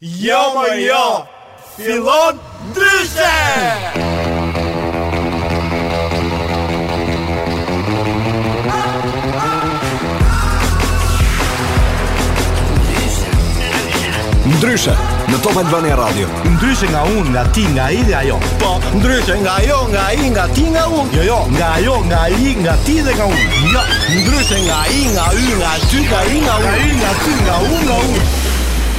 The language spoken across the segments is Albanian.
Jo më jo, fillon ndryshe! Ndryshe, në Top Albania Radio. Ndryshe nga unë, nga ti, nga ai dhe ajo. Po, ndryshe nga ajo, nga ai, nga ti, nga unë. Jo, jo, nga ajo, nga ai, nga ti dhe nga unë. Jo, ndryshe nga ai, nga ai, nga ty, nga ai, nga unë. Nga ai, nga ty, nga unë, nga unë.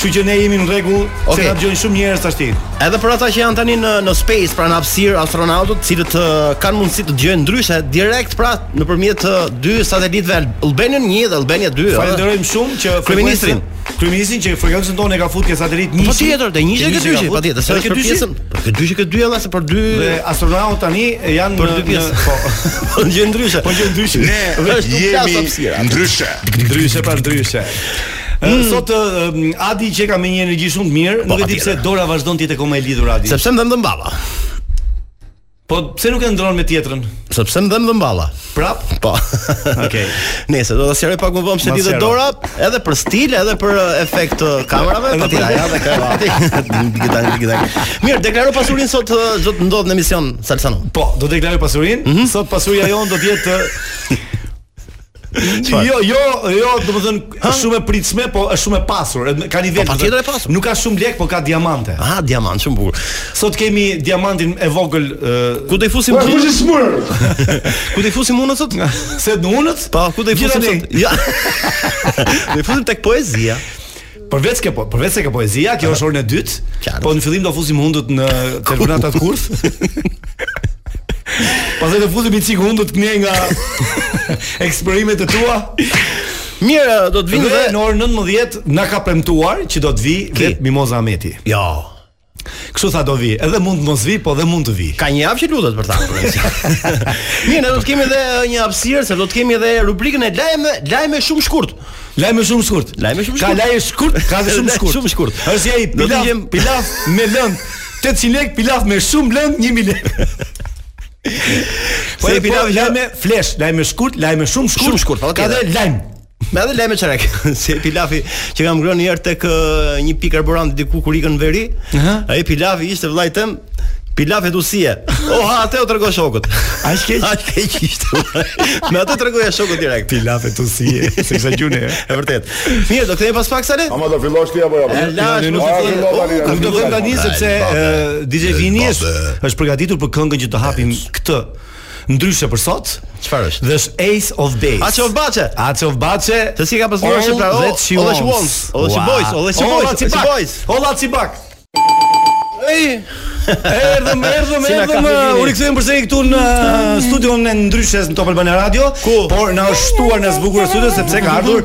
Kështu që ne jemi në rregull, okay. se na dëgjojnë shumë njerëz tash. Edhe për ata që janë tani në në space, pra në hapësirë, astronautët, të cilët uh, kanë mundësi të dëgjojnë ndryshe direkt pra nëpërmjet uh, dy satelitëve Albania 1 dhe Albania 2. Uh. Falënderojmë shumë që kryeministrin Kryeministrin që frekuencën tonë e ka futur ke satelit njëshi. Patjetër, te njëshi këtë dyshi, patjetër, se është këtë pjesën. Po këtë dyshi këtë dy edhe se për dy dhe astronautë tani janë për dy pjesë. Po. Po gjë ndryshe. Po gjë ndryshe. Ne jemi ndryshe. Ndryshe pa ndryshe. Mm. Sot Adi qenka me një energji shumë të mirë, po, nuk e di pse dora vazhdon të jetë akoma e lidhur Adi. Sepse më dhëmbën baba. Po pse nuk e ndërron me tjetrën? Sepse më dhëmbën baba. Prap? Po. Okej. Okay. Nëse do ta sqaroj pak më vonë se lidhet dora, edhe për stil, edhe për uh, efekt të uh, kamerave, po ti ja dhe kravati. Gitan, gitan. Mirë, deklaro pasurinë sot uh, do të ndodhë në emision Salsano. Po, do deklaroj pasurinë. Mm -hmm. Sot pasuria jonë do të jetë Jo, jo, jo, domethënë është shumë e pritshme, po është shumë e pasur, edhe ka nivel. Po, patjetër e pasur. Nuk ka shumë lek, po ka diamante. Aha, diamant shumë bukur. Sot kemi diamantin e vogël ë, Ku do i fusim? Po ku do i fusim? Ku do i fusim unë sot? se në unët. Po, ku do i Gjitha fusim ne. sot? Ja. Do i fusim tek poezia. Përveç kjo po, përveç se ke poezia, kjo është orën e dytë. Klaru. Po në fillim do fusim hundët në telefonatat kurth. Pastaj do fusim një çikë hundët ne nga eksperimentet e tua. Mirë, do të vinë dhe në orën 19 na ka premtuar që do të vijë vetë Mimoza Ahmeti. Jo. Kështu tha do vi, edhe mund të mos vi, po dhe mund të vi. Ka një javë që lutet për ta. Mirë, ne do të kemi edhe uh, një hapësirë, se do të kemi edhe rubrikën e lajme, lajme shumë shkurt. Lajme shumë shkurt. Lajme shumë shkurt. Ka lajme shkurt, ka dhe shumë shkurt. Shumë shkurt. Është ai pilaf, pilaf me lëng. 800 lek pilaf me shumë lëng 1000 lek. Po e pilaf po, lajme flash, lajme shkurt, lajme shumë shkurt. Shumë shkurt. Ka dhe lajm. Me edhe lajme çerek, se pilafi që kam ngrënë një herë tek një pikë karburanti diku kur ikëm në veri. Ai pilafi ishte vëllai im, Pilaf e dusie. Oh, ha, atë u trego shokut. Aq keq, aq keq ishte. Me atë tregoja shokut direkt. Pilaf e dusie, se kisha gjuhën. Është vërtet. Mirë, do kthehemi pas pak sale? Ama do fillosh ti apo jo? Lash, nuk do fillosh. Nuk do të thonë tani sepse DJ Vini është përgatitur për këngën që të hapim këtë. Ndryshe për sot, çfarë është? Dhe është Ace of Base. Ace of Base. Ace of Base. Se si ka pasur është pra All that she, All that she wants, All that she wants, All that she wants. All that she wants. Ej. Erdhëm, erdhëm, erdhëm. U rikthyem përsëri këtu në studion e Ndryshes në Top Albania Radio, por na është shtuar na u zbukurua studio sepse ka ardhur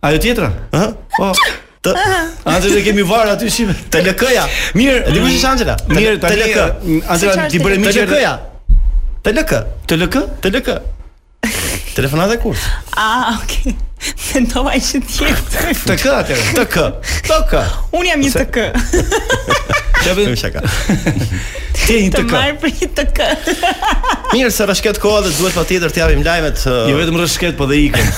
Ajo tjetra? Ëh? Po. Të Angela kemi var aty si të LK-ja. Mirë, e di kush është Angela? Mirë, të LK. Angela ti bëre mirë të LK-ja. Të LK. Të LK? Të LK. Telefonat e kurt. Ah, okay. Mendova që tjetër. Të kë atë? Të kë. Të kë. Unë jam një të kë. Ja vjen shaka. Ti një të kë. Të marr për një të kë. Mirë, se rrëshqet koha dhe duhet patjetër të japim lajmet. Jo vetëm rrëshqet, po dhe ikën.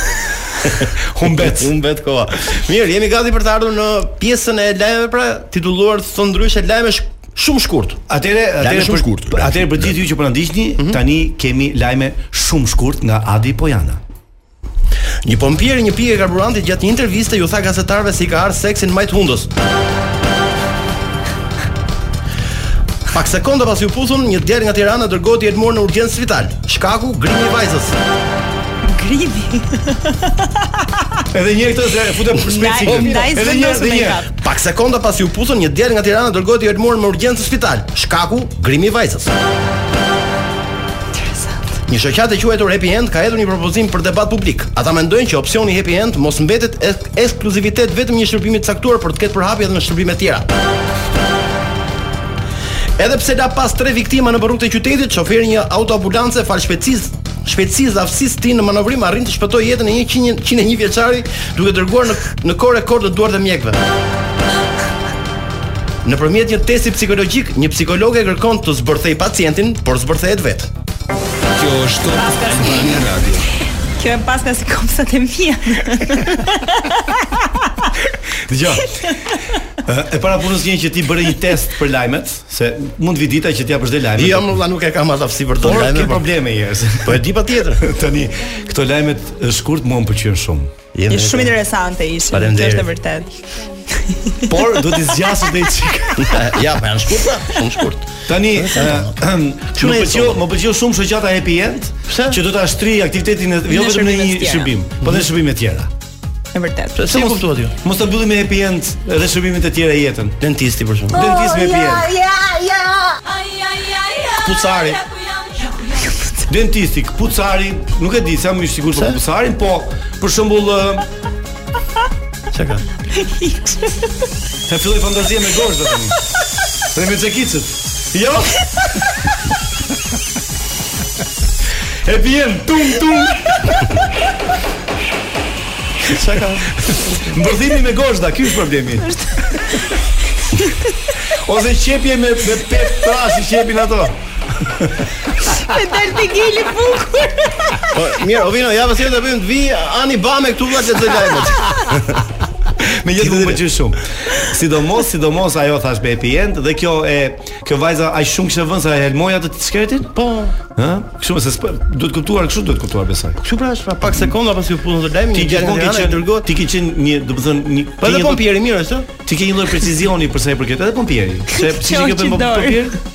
Humbet. Humbet koha. Mirë, jemi gati për të ardhur në pjesën e lajmeve pra, titulluar thon ndryshe lajme sh shumë shkurt. Atëherë, atëherë shumë shkurt. Atëherë për gjithë ju që po na ndiqni, mm -hmm. tani kemi lajme shumë shkurt nga Adi Pojana. Një pompier i një pike karburanti gjatë një interviste u tha gazetarëve se i ka ardhur seksi në majë të hundës. Pak sekonda pasi u puthën, një djalë nga Tirana dërgohet i helmuar me urgjencë në spital. Shkaku, grimi i vajzës. Grimi. Edhe një herë këtë se e futem për shpejtësi. Ndaj- ndaj Edhe një herë, s'vendos edhe një herë. make-up. Pak sekonda pasi u puthën, një djalë nga Tirana dërgohet i helmuar me urgjencë në spital. Shkaku, grimi i vajzës. Një shoqatë e quajtur Happy End ka hedhur një propozim për debat publik. Ata mendojnë që opsioni Happy End mos mbetet ek- ekskluzivitet vetëm një shërbimi të caktuar, por të ketë përhapje edhe në shërbime tjera. Edhe pse la pas tre viktima nëpër rrugët e qytetit, shoferi i një autoambulance falë shpejtësisë Shpejtësisë dhe aftësisë së tij në manovrim arrin të shpëtojë jetën e një qind e një vjeçari duke dërguar në në kohë rekord në duart e mjekëve. Nëpërmjet një testi psikologjik, një psikologe kërkon të zbërthejë pacientin, por zbërthehet vetë. Kjo është Top Albania Radio. Kjo e paska si kopsat e mia. Dgjoj. E para, punë një që t'i bëre një test për lajmet. Se mund të vijë dita që t'i japësh dhe lajmet. Jo, unë nuk e kam as aftësi për të lajme. Por ke po. probleme njerëz. Po e di patjetër. Tani këto lajmet e shkurtra mua më pëlqejnë shumë. Jemi shumë interesante ishin, kjo është e vërtetë. Por do të zgjasë dhe çik. ja, po janë shkurt, pra, shumë shkurt. Tani, çu më pëlqeu, më pëlqeu shumë shoqata Happy End, Pse? që do ta shtrijë aktivitetin e jo vetëm në një shërbim, por edhe në shërbime të tjera. E vërtetë. Të si kuptuat ju? Mos ta mbyllim me happy end dhe shërbime të tjera jetën. Dentisti për shembull. Oh, Dentisti me happy end. Ja, ja, ja. Këpucari. Dentisti, këpucari, nuk e di, s'jam i sigurt për këpucarin, po për shembull Çka? Sa filloi fantazia me gozhdën. Dhe me çekiçët. Jo. E vjen tum tum. Çka ka? Mbërdhimi me gozhda, ky është problemi. Ose qepje me me pet trash i qepin ato. E dal të gili bukur. Po, mirë, o vino, javës tjetër të bëjmë të vi Ani Bame këtu vëlla te lajmet. Me jetë më pëlqen shumë. Sidomos, sidomos ajo thash me happy end dhe kjo e kjo vajza aq shumë kishte vënë sa e helmoi atë të shkretin? Po. Ë? Kështu se s'duhet kuptuar, kështu duhet kuptuar besoj. Kështu pra është pra pak sekonda pasi u futëm te lajmet, ti gjithmonë ke qenë dërgohet. Ti ke qenë një, do të thënë, një Po edhe pompieri mirë është? Ti ke një lloj precizioni për sa i përket edhe pompieri. Se si ke bën po pompieri?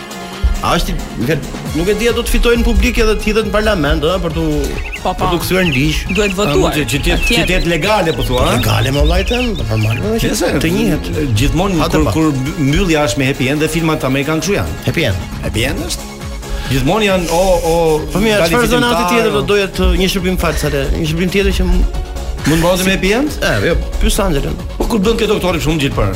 A është nuk e nuk e di a do të fitojnë publikë dhe të hidhet në parlament, ëh, për të po, po. për të kthyer në ligj. Duhet votuar. Që të jetë që të jetë legale po thua, ëh? Legale më vajtën, po normal. Po, Nëse të njëhet gjithmonë kur kur mbyllja është me happy end dhe filmat amerikan kshu janë. Happy end. Happy end është. Gjithmonë janë o o po mirë, çfarë zonë atë tjetër do doja të një shërbim falsare, një shërbim tjetër që mund të bëhet me happy end? Eh, jo, pyes Anxhelën. Po kur bën këtë doktorin shumë gjithë për.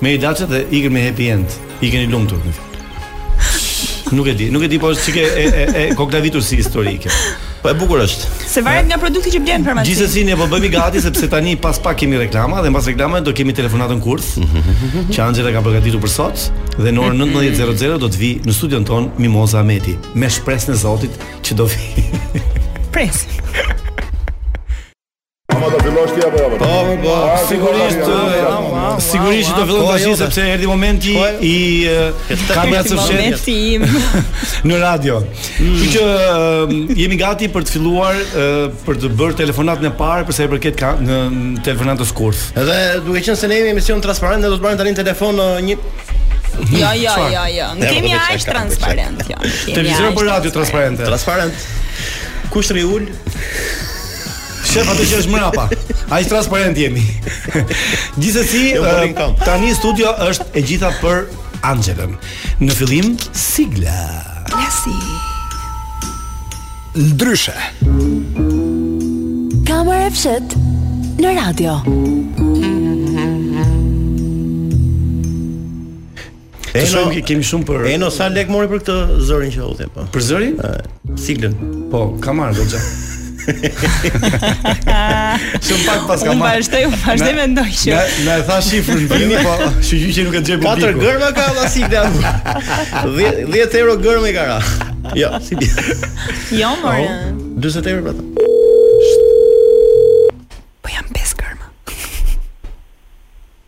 Me ilaçet dhe ikën me happy end. Ikën i lumtur me fjalë. Nuk e di, nuk e di po është çikë e e e koklavitur si historike. Po e bukur është. Se varet nga produkti që blen në farmaci. Gjithsesi ne po bëhemi gati sepse tani pas pak kemi reklama dhe pas reklamave do kemi telefonatën kurth që Anxhela ka përgatitur për sot dhe në orën 19:00 do të vi në studion tonë Mimoza Ahmeti me shpresën e Zotit që do vi. Pres. Ama do fillosh ti apo jo? Po, po, po. Sigurisht, sigurisht do fillon tash sepse erdhi momenti i kamerës së fshehtë. Në radio. Mm. Kështu që jemi gati për të filluar për të bërë telefonatën e parë për sa i përket kësaj telefonatës kurth. Edhe duke qenë se ne jemi emision transparent, ne do të marrim tani telefon një Ja, ja, ja, ja. Ne jemi aq transparent, ja. Televizor për radio transparent. Transparent. Kush rri ulur? Shef atë që është mrapa. Aq transparent jemi. Gjithsesi, jo, eh, tani studio është e gjitha për Anxhelën. Në fillim, sigla. Klasi. Ndryshe. Kamera e fsheht në radio. Të Eno- shohim, ke- kemi shumë për Eno sa lek mori për këtë zërin që u dha po. për zërin? Siglën. Po, ka marrë goxha. Shumë pak paska Unë marrë. vazhdoj, unë vazhdoj Na- mendoj që Na na e tha shifrën Bini, po shyqyr që nuk e xhepu Katër biku. gërma ka vlla sigla. 10 10 euro gërma i ka ra. Jo, si di. jo më. 40 euro pra. për ata.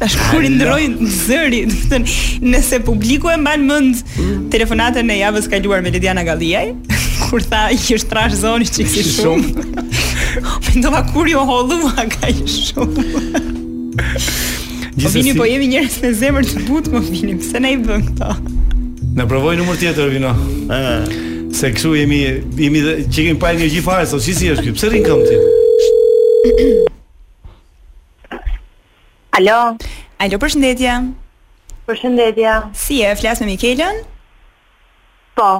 Tash kur i ndrojnë zërin, do të thënë, nëse publiku e mban mend telefonatën e javës kaluar me Lediana Galliaj, kur tha i ish trash zoni çik si shumë. Mendova kur ju hollu ma ka i shumë. Po vini po jemi njerëz me zemër të butë, më vini, pse na i bën këto? Na provo numër tjetër vino. Ëh. Se kështu jemi jemi dhe që kemi pa energji fare, sot si si është ky? Pse rrin këmbë ti? Alo. Alo, përshëndetje. Përshëndetje. Si je? Flas me Mikelën? Po.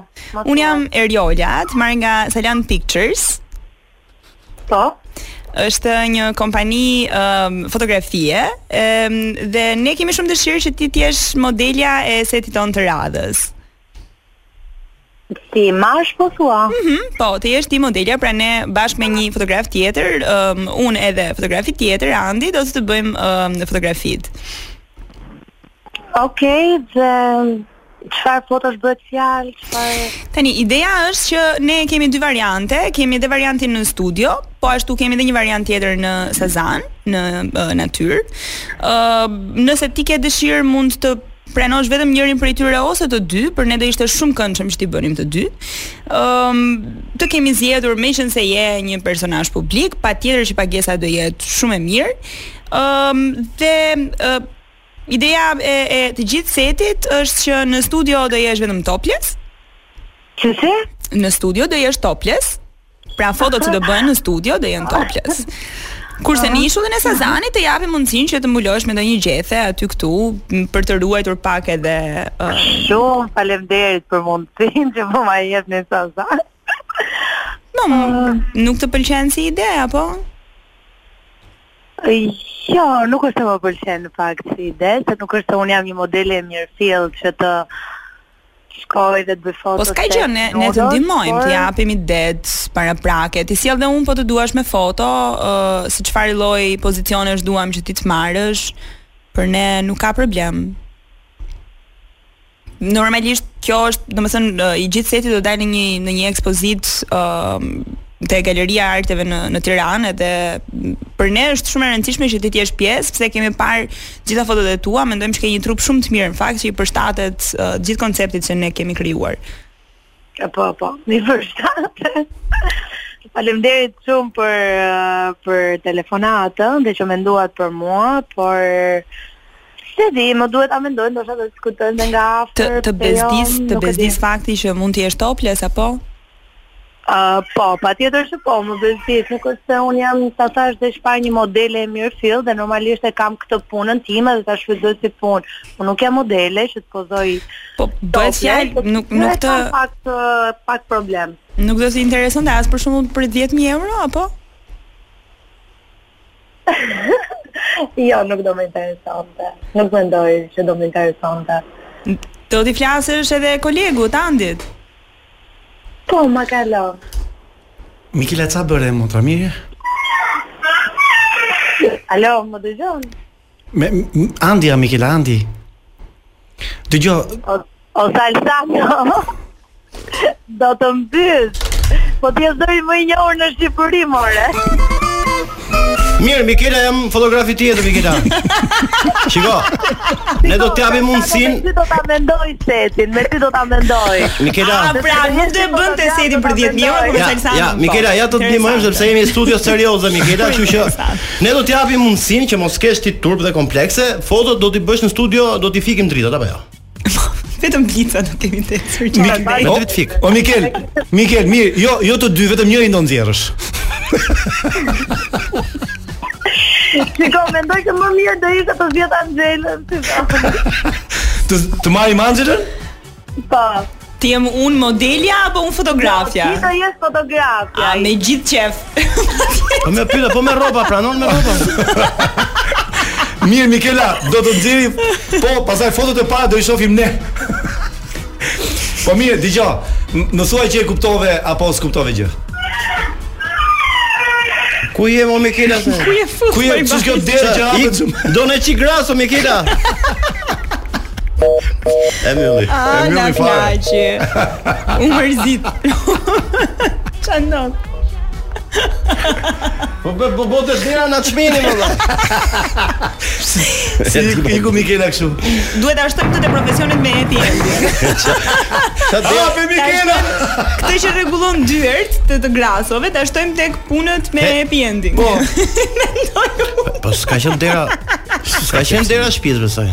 Unë jam Eriola, të marr nga Salan Pictures. Po është një kompani um, fotografie um, dhe ne kemi shumë dëshirë që ti të jesh modelja e setit tonë të radhës. Ti mash po thua? Mhm, mm po, të jesh ti modelja, pra ne bashkë me një fotograf tjetër, um, unë edhe fotografi tjetër, Andi, do të të bëjmë um, fotografitë. Ok, dhe çfarë fotosh bëhet fjalë, çfarë Tani ideja është që ne kemi dy variante, kemi edhe variantin në studio, po ashtu kemi edhe një variant tjetër në Sazan, në uh, natyrë. Ë, uh, nëse ti ke dëshirë mund të pranosh vetëm njërin prej tyre ose të dy, për ne do ishte shumë këndshëm që t'i bënim të dy. Ëm um, të kemi zgjedhur meqense je një personazh publik, patjetër që pagesa do jetë shumë e mirë. Ëm um, dhe uh, ideja e, e të gjithë setit është që në studio do jesh vetëm topless. Çse? Në studio do jesh topless. Pra fotot që do bëhen në studio do jenë topless. Kurse në ishullin e Sazanit të japim mundësinë që të mbulohesh me ndonjë gjethe aty këtu për të ruajtur pak edhe uh... shumë faleminderit për mundësinë që po ma jep në Sazan. Nuk, uh... nuk të pëlqen si ide apo? Jo, nuk është se më pëlqen në fakt si ide, se nuk është se unë jam një modele e mirëfilltë që të Shkoj dhe të bëj foto. Po s'ka gjë, ne ne të ndihmojmë, t'i japim idetë paraprake. T'i sjell dhe unë po të duash me foto, uh, se çfarë lloj pozicionesh duam që ti të marrësh. Për ne nuk ka problem. Normalisht kjo është, domethënë i gjithë seti do dalë në një në një ekspozitë, ë uh, te Galeria e Arteve në në Tiranë edhe për ne është shumë e rëndësishme që ti të jesh pjesë, pse kemi parë gjitha fotot e tua, mendojmë që ke një trup shumë të mirë në fakt që i përshtatet uh, gjithë konceptit që ne kemi krijuar. Po, po, i përshtatet. Faleminderit shumë për uh, për telefonatën dhe që menduat për mua, por S'e di, më duhet ta mendoj, ndoshta do të diskutojmë nga afër. Të, të bezdis, të bezdis fakti që mund të jesh topless apo? Uh, po, patjetër që po, më bezdis, nuk është se unë jam siç thashë dhe më parë një modele e mirëfilltë dhe normalisht s'e kam këtë punën time dhe ta shfrytëzoj si punë. Unë nuk jam modele që të pozoj. Po, bëhet fjalë, po, nuk nuk të pak pak problem. Nuk do të të interesonte as për shembull për 10000 euro apo? jo, nuk do më interesonte. Nuk mendoj që do më interesonte. Do t'i flasësh edhe kolegut Andit. Po, ma kalo. Mikela ça bëre motra mirë? Alo, më dëgjon? Me Andi a Mikela Andi. Dëgjo. O, o Salsano. Do të mbyt. Po ti je zëri më i njohur në Shqipëri more. Mirë, Mikela jam fotografi tjetër Mikela. Shiko. Ne do të japim mundësinë. Ti do ta mendoj setin, me ti do ta mendoj. Mikela. Ah, pra, nuk do ta bënte setin për 10 mijë, por sa sa. Ja, Mikela, ja ta ndihmojmë sepse jemi studio serioze Mikela, kështu që ne do të japim mundësinë që mos kesh ti turp dhe komplekse, fotot do t'i bësh në studio, do t'i fikim dritat apo jo. Vetëm blica nuk kemi të ecur që ta ndaj. Vetëm fik. O Mikel, Mikel, mirë, jo, jo të dy, vetëm njërin do nxjerrësh. Shiko, mendoj që më mirë do ishte të vijë Anxhela. Të të marrim Anxhelën? Po. Të jem unë modelja apo unë fotografja? Jo, ti të jesh fotografja. A, me gjithë qejf. po më pyet, po me rroba, pranon me rroba. Mirë, Mikela, do të nxjerrim, po, pastaj fotot e para, do i shofim ne. po mirë, dëgjo, më thuaj që e kuptove, apo s'kuptove gjë. Ku je mo Mikela? Ku je fut? Ku je? Ç'është kjo derë që hapet? Do një çik graso Mikela. E mbylli E mbylli fare U mërzit Ça ndodh Po po po po te dera na çmeni më dha. Si i ku mi kena kështu. Duhet ta shtojmë këtë profesionin me happy ending. Sa dhe ah, me Mikela. Këtë që rregullon dyert t'i grasojë, ta shtojmë tek punët me happy ending. Po. Po s'ka qenë dera. S'ka qenë dera e shtëpisë besoj.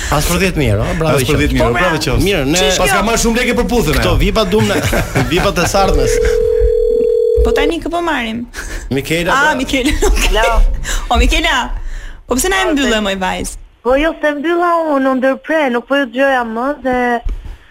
As për 10 mijë euro, bravo. As për 10 mijë euro, bravo qoftë. Mirë, ne paskemi marrë shumë lekë për puthjen. Këto vipa domethënë vipat e së ardhmes. Po tani kë po marrim? Mikela. Ah, Mikela. Hello. O Mikela. Po pse na e mbylle moj vajzë? Po jo s'e mbylla unë, u ndërpre, nuk po ju dëgjoja më dhe...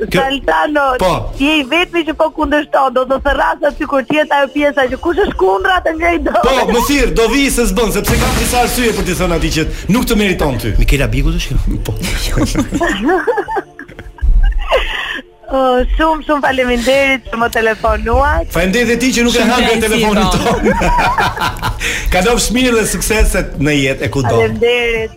Kjo... Saltano, po. ti je i vetmi që po kundërshton, do të thërras kur të jetë ajo pjesa që kush është kundra të ngrejë dorën. Po, më thirr, do vi se s'bën, sepse kam disa arsye për të thënë atij që nuk të meriton ty. Mikela Bigu do shkojë. Po. Oh, shumë shumë faleminderit që më telefonuat. Faleminderit ti që nuk e hëngre telefonin tonë. Kalofsh mirë dhe suksese në jetë e kudo. Faleminderit.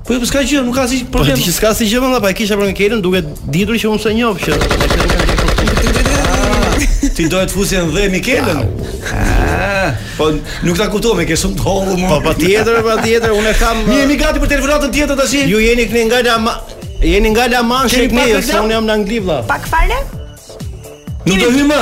Po jo, s'ka gjë, nuk ka asnjë problem. Po di që s'ka asnjë gjë po e kisha për Mikelën duke ditur që unë s'e njoh që. Ti doje të fusnim dhe Mikelën. Ah, po nuk ta kuptova e ke shumë të hollë mua. Po patjetër, patjetër, unë kam. Ne jemi gati për telefonatën tjetër tash. Ju jeni këndej nga La jeni nga La Manshi këndej, unë jam në Angli vëlla. Pak fare? Nuk do hymë.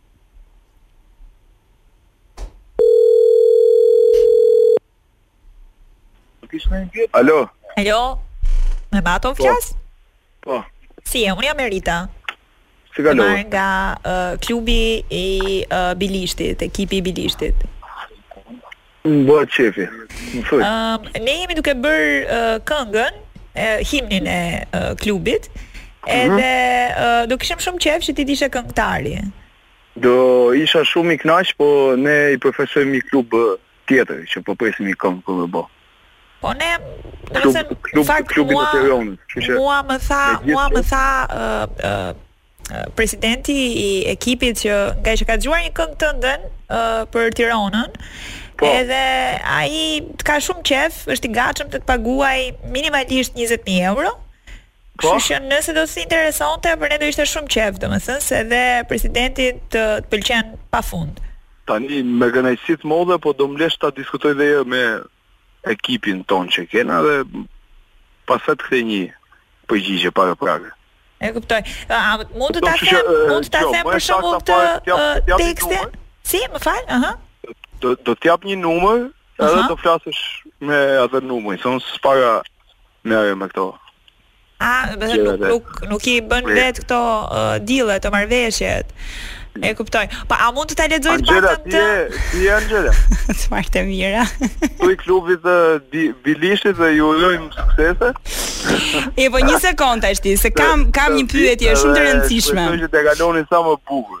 Alo. Alo. Me Maton po flas? Po. Si je, unë jam Erita. Si kalon? Marr nga uh, klubi i uh, Bilishtit, ekipi i Bilishtit. Më bëhet qefi. Më thuj. Ëm, ne jemi duke bër uh, këngën, uh, himnin e uh, klubit. Mhm. Edhe uh, do kishim shumë qejf që ti të ishe këngëtari. Do isha shumë i kënaq, po ne i përfaqësojmë një klub uh, tjetër që po presim një këngë për të bërë. Po ne, do të thënë, në fakt klubit, mua, të Tiranës, kështu që mua më tha, me gjithë mua më tha uh, uh, presidenti i ekipit që ngaqë ka dëgjuar një këngë tënden uh, për Tironën, Po. Edhe ai të ka shumë qef, është i gatshëm të të paguaj minimalisht 20000 euro. Po. Kështu që nëse do të të interesonte, për ne do ishte shumë qef, domethënë se edhe presidenti të, të pëlqen pafund. Tani me kënaqësi të modhe, po do më lësh ta diskutoj dhe jo me ekipin tonë që kena dhe pastaj të kthej një përgjigje paraprake. E kuptoj. A mund të ta them, mund të ta them për shembull këtë tekstin? Si, më fal, aha. Do do të jap një numër, edhe do flasësh me atë numër, se unë s'para merrem me këto. A, do të thotë nuk nuk i bën vet këto dille të marrveshjet. E kuptoj. Po a mund të ta lexoj të paktën të? Ti je, ti je Angela. Gjithë të mirat. Ty e klubit të Bilishtit dhe ju urojmë suksese. E po një sekond tash ti, se kam kam një pyetje shumë të rëndësishme. Kështu që të kaloni sa më bukur.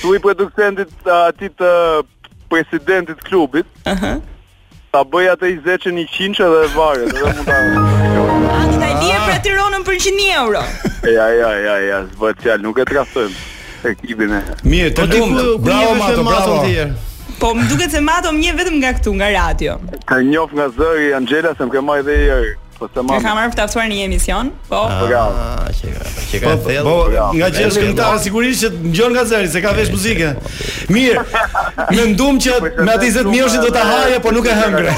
Thuaj producentit atij të presidentit klubit. Aha. Ta bëj atë një zetën një qindshe edhe varet, edhe mund ta. A do ta lije pra Tironën për 100.000 euro? Ja, ja, ja, ja, s'bëhet fjalë, nuk e tradhtojmë ekipin e. Mirë, të lutem. Bravo Mato, bravo. Po më duket se Mato më njeh vetëm nga këtu, nga radio. Të njoh nga zëri Angela se më ke marrë dhe Po se më. Kam marrë ftatuar në një emision. Po. Po ja. Që ka, që ka po, thellë. Po, nga që është këngëtar sigurisht që njeh nga zëri, se ka vesh muzike. Mirë. Menduam që me atë zot mirëshi do ta haje, po nuk e hëngre.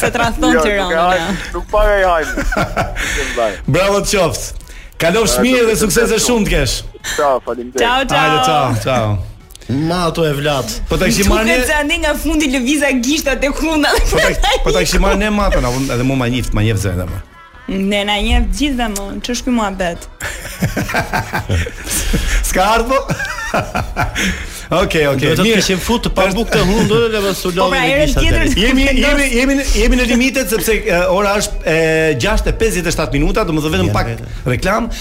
Se tradhton jo, Tirana. Nuk pa ai hajmë. Bravo të qoftë. Kalofsh mirë dhe suksese shumë të kesh. Ciao, faleminderit. Ciao, ciao. Ciao, ciao. Ma ato e vlat. Po ta kishim marrë ne. Çuka ne nga fundi lëviza gishta te kruna. Po ta po ta kishim marrë ne matën, apo edhe mua ma njifte, ma njifte zënë apo. Ne na një gjithë dhe mund, ç'është ky muhabet Ska ardhë po? Okej, okej. Do të kishim fut të pa bukë të hundur dhe mos u lodhim. Po pra, herën tjetër jemi jemi jemi jemi në limitet sepse ora është 6:57 minuta, domethënë vetëm pak reklama.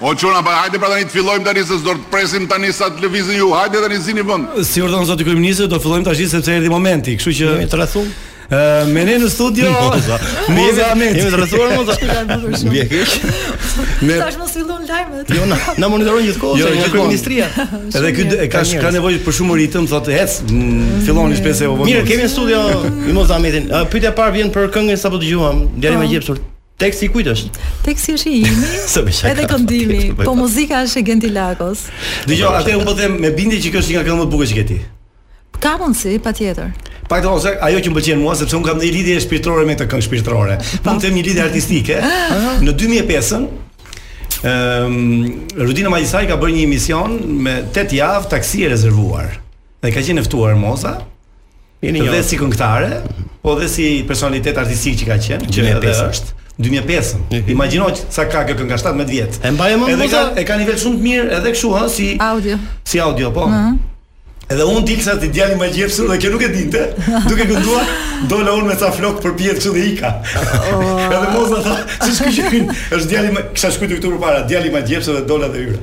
O çuna pa hajde pra tani të fillojmë tani se s'do të presim tani sa të lëvizin ju. Hajde tani zini vend. Si urdhon zoti kryeministër, do fillojmë tash sepse erdhi momenti, kështu që jemi të rrethuar. Ë, me ne në studio. Moza, Moza Ahmet. Jemi të rrethuar Moza. Më vjen keq. Ne tash mos fillon lajmet. Jo, na, na monitorojnë gjithë kohën jo, nga kryeministria. Edhe ky ka ka nevojë për shumë ritëm, thotë ec, mm, filloni mm. shpesë e vogël. Mirë, kemi në studio Mimoza Ahmetin. Pyetja e parë vjen për këngën sapo dëgjuam, djali i magjepsur. Teksti i kujt është? Teksti është i imi, edhe këndimi, po muzika është e Genti Lakos. Dëgjo, atë unë po them me bindje që kjo është një nga këngët më të bukura që ke ti. Ka mundësi, patjetër. Pak të ose ajo që më pëlqen mua sepse unë kam një lidhje shpirtërore me këtë këngë shpirtërore. Po. Mund të them një lidhje artistike. Në 2005-ën Ehm, Rudina Magjistari ka bërë një emision me 8 javë taksi e rezervuar. Dhe ka qenë e ftuar Moza, Edhe si këngëtare, po dhe si personalitet artistik që ka qenë, që edhe është. 2005. Mhm. Imagjino sa ka kjo kënga 17 vjet. E mbaj mend. Edhe ka, e ka nivel shumë të mirë edhe kështu ha si audio. Si audio, po. Mhm. Edhe unë dilja te djali i magjepsur dhe kjo nuk e dinte, duke këndua, dola unë me ca flokë përpjetë që dhe ika. Oh. edhe Moza më tha, që shku që është djali ma, kisha shkuar këtu përpara, djali i magjepsur dhe dola dhe hyra.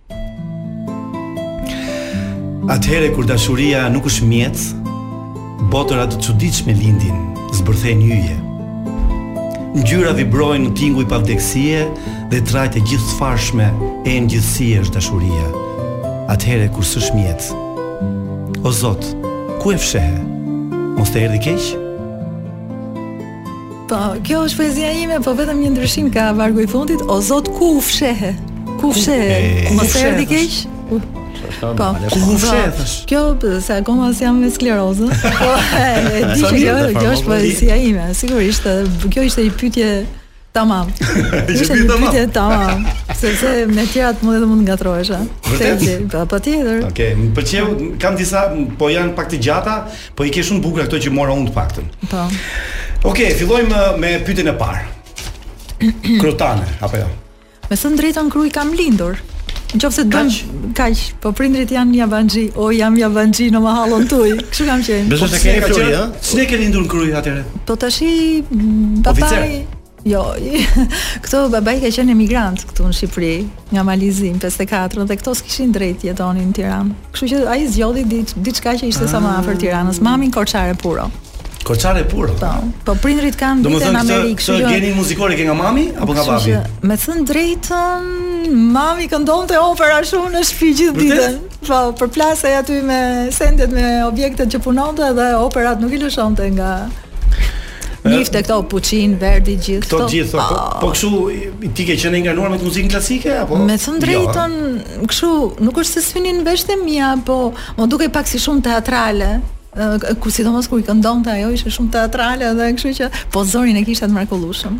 Atëherë kur dashuria nuk është mjet, botëra të çuditshme lindin, zbërthejnë yje. Ngjyra vibrojnë në tinguj pavdekësie dhe trajtë e gjithçfarshme e në gjithësie është dashuria. Atëherë kur s'është mjet. O Zot, ku e fshehe? Mos të erdhi keq? Po, kjo është poezia ime, po vetëm një ndryshim ka vargu i fundit, o zot ku u fshehe. Ku u fshehe? Ku mos të erdhi keq? Po, ku u fshehe? Kjo se akoma s'jam me sklerozë. Po, e di që kjo, kjo është poezia ime, sigurisht, kjo ishte një pyetje Tamam. Ishte një pyetje tamam. Sepse me të tjerat mund edhe mund të ngatërrohesh, ha. Vërtet? Po, patjetër. Okej, më pëlqeu, kam disa, po janë pak të gjata, Po i ke shumë bukura këto që mora unë të paktën. Po. Okej, okay, fillojmë me pyetjen e parë. Krutane, apo jo? Me thënë të drejtën në Krujë kam lindur. Në qofë se të bëmë kaq, po prindrit janë jabanxhi, o jam jabanxhi në mahallën tuj, kështu kam qenë. Besoj se po, keni kërë, ja? Si nuk ke lindur në Krujë, atëherë? Po tashi, babai... Jo, këtu babai ka qenë emigrant këtu në Shqipëri, nga Mali i Zi në 54 dhe këto s'kishin të drejtë të jetonin në Tiranë. Kështu që ai zgjodhi diçka që ishte sa më afër ah. Tiranës, mami korçare puro. Korçare puro. Po, po prindrit kanë vite në Amerikë. Kështu që gjeni muzikor e ke nga mami apo nga babi? Me thën të drejtën, mami këndonte opera shumë në shtëpi gjithë ditën. Po, përplasej aty me sendet me objektet që punonte dhe operat nuk i lëshonte nga Njifte këto Puçini, Verdi gjithë këto. Këto gjithë po, po, po kështu ti ke qenë ndanuar me muzikën klasike apo? Me thënë, jo, të drejtën, jo. kështu nuk është se s'hynin në veshët e mia, po më dukej pak si shumë teatrale. Kur sidomos kur i këndonte ajo ishte shumë teatrale dhe kështu që po zërin e kishte të mrekullueshëm.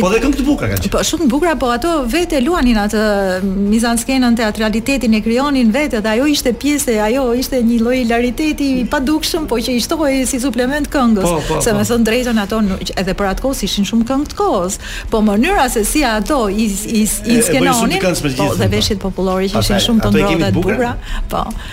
Po dhe këngë të bukura kanë qenë. Po shumë të bukura, po ato vetë e luanin atë mizanskenën, teatralitetin e krijonin vetë dhe ajo ishte pjesë, ajo ishte një lloj hilariteti i padukshëm, po që i shtohej si suplement këngës. Po, po, po. Se me thënë të drejtën ato edhe për atë kohë ishin shumë këngë të kohës. Po mënyra se si ato i i, i skenonin, po dhe veshjet popullore që ishin shumë të ngrohta të bukura. Po.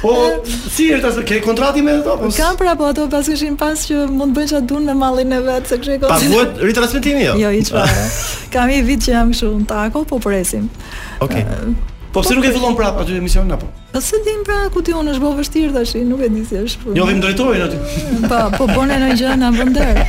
Po, si e ke kontratën me ato? Po, Kam pra, po ato paskëshin pas që mund të bëjnë çfarë duan me mallin e vetë, se kishin kontratë. Pa vuet ritransmetimi, jo? Jo, i që Kam i vit që jam kështu në takim, po presim. Oke. Okay. Po pse nuk e fillon prapë aty emisionin apo? Po s'e dimë pra, ku ta di unë, është bërë vështirë tash, nuk e di si është. Jo, vim drejtorin aty. Po, po bën ndonjë gjë në dorë.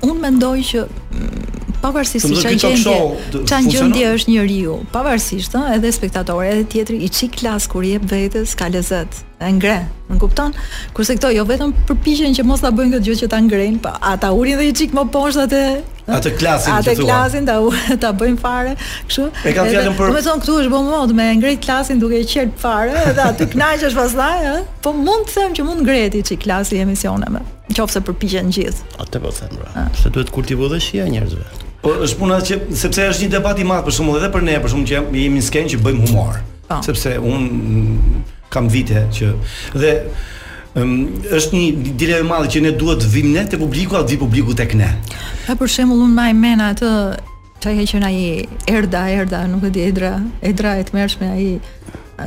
Unë mendoj që pavarësisht se çfarë gjendje, çfarë gjendje është njeriu, pavarësisht, ëh, edhe spektatori, edhe tjetri i çik klas kur i jep vetes ka lezet. E ngre, më kupton? Kurse këto jo vetëm përpiqen që mos ta bëjnë këtë gjë që ta ngrejnë, pa po, ata e ulin dhe i çik më poshtë atë atë klasin atë që thua. Atë klasin ta ta bëjnë fare, kështu. E kam fjalën për. Domethënë këtu është bën mod me ngrejt klasin duke e qelb fare dhe aty kënaqesh pastaj, ëh. Po mund të them që mund të ngrihet i çik klasi i emisioneve, nëse përpiqen gjithë. Atë po them pra. Se duhet kultivu dhe shija e njerëzve. Po është puna që sepse është një debat i madh për shembull edhe për ne, për shembull që jemi në skenë që bëjmë humor. Pa. Po. Sepse un kam vite që dhe um, është një dilemë e madhe që ne duhet të vim ne te publiku apo të vijë publiku tek ne. Pa për shembull un maj mend atë Ai ka qenë ai Erda, Erda, nuk e di edhe, edhe e tmerrshme ai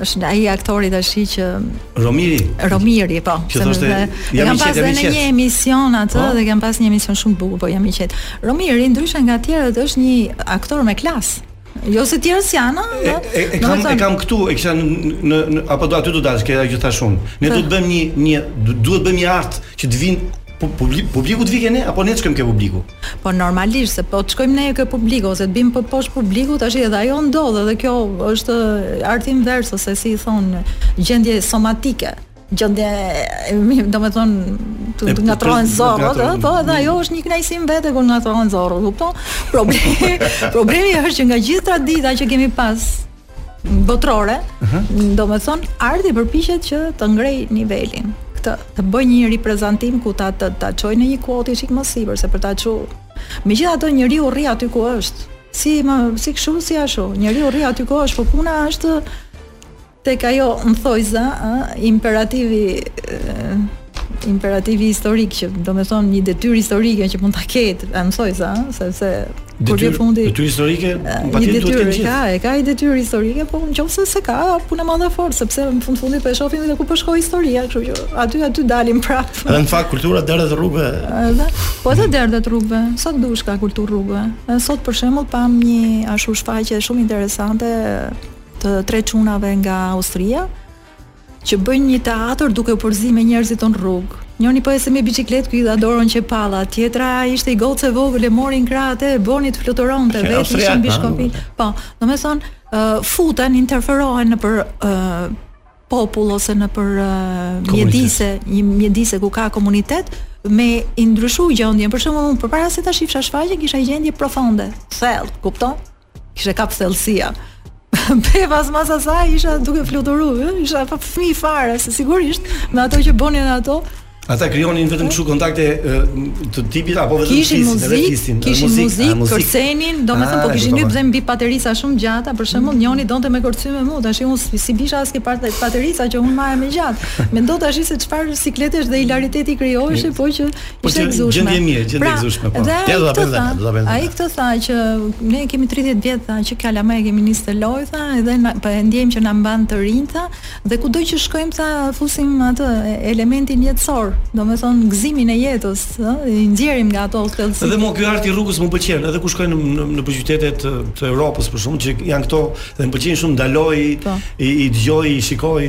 është ai aktori tashi që Romiri. Romiri, po. Që thoshte jam i qetë, jam i qetë. Një emision atë po? dhe kam pas një emision shumë të bukur, po jam i qetë. Romiri ndryshe nga të tjerët është një aktor me klas. Jo se të tjerët s'janë, no? E, e, kam e kam këtu, e kisha në, në apo do aty do dal, që thash unë. Ne duhet të bëjmë një një duhet të bëjmë një art që të vinë Po publik, publiku të vijë ke ne apo ne të shkojmë ke publiku? Po normalisht se po të shkojmë ne ke publiku ose të bim poshtë publiku, tashi edhe ajo ndodh dhe kjo është art inverse ose si i thon gjendje somatike gjendje do me thon të ngatrohen zorrët, ëh, po edhe ajo është një kënaqësi në vete kur ngatrohen zorrët, kupton? Problemi, problemi është që nga gjithë tradita që kemi pas botërore, uh mhm. -huh. do me thonë, arti përpiqet që të ngrej nivelin këtë, të bëj një riprezantim ku ta të, ta çoj në një kuotë çik më sipër se për ta çu. Megjithatë njeriu rri aty ku është. Si si kshu si ashtu. Njeriu rri aty ku është, po puna është tek ajo thonjëza, ë, imperativi imperativi historik që do me thonë një detyrë historike që mund ta ketë, e më the të thashë, sepse kur vjen fundi detyrë historike, një detyrë e ka, e ka një detyrë historike, po në qoftë se ka, punë e madhe fort, sepse në fund të fundit po e shohim edhe ku po shkon historia, kështu që aty aty dalim prapë. Edhe në fakt kultura derdhet rrugëve. Edhe po edhe derdhet rrugëve, sa të dush ka kulturë rrugëve. Edhe sot për shembull pam një ashtu shfaqe shumë interesante të tre çunave nga Austria, Që bëjnë nji teatër duke u përzi me njerzit në rrug. Njoni po ecte me biçiklet ky i dha dorën që përballë, tjetra ishte i goce vogël e mori n'krah atë e boni të fluturonte, vet ishin mbi shkopinj. Po, domethon futen, interferohen nëpër popull ose nëpër mjedise, nji mjedise ku ka komunitet me i ndryshu gjendjen. Për shembull un përpara se ta shifsha shfaqjen kisha nji gjendje profonde, thellë, kupton? Kishte kap thellësia. Po pas mas asaj isha duke fluturuar, ëh, isha bo fëmi fare, se sigurisht me ato që bënin ato. Ata krijonin vetëm kështu kontakte të tipit apo vetëm kishin muzikë, kishin muzikë, muzikë kërcenin, domethënë po kishin hypur dhe mbi paterica shumë të gjata, për shembull, mm. njëri donte me kërcy me mua, tashi unë si, s'i vija as ke paterica që unë mbahem e gjatë. Mendo tashi se çfarë sikletesh dhe hilariteti krijohej, po që Po qe gjendje e mirë, gjendje pra, e gëzushme. Po. Ja do ta bëjmë vetë, do ta bëjmë. Ai këtë tha që ne kemi 30 vjet tha që kalamaj e kemi nis këtë loj tha, edhe na, po e ndjejmë që na mban të rinj tha, dhe kudo që shkojmë tha fusim atë elementin jetësor, domethënë gëzimin e jetës, ë, i nxjerrim nga ato thellësi. Edhe mu ky art i rrugës më pëlqen, edhe kur shkoj në në, në qytete të, të Europës për shembull që janë këto Dhe më pëlqen shumë ndaloj, po. i, i dëgjoj, i shikoj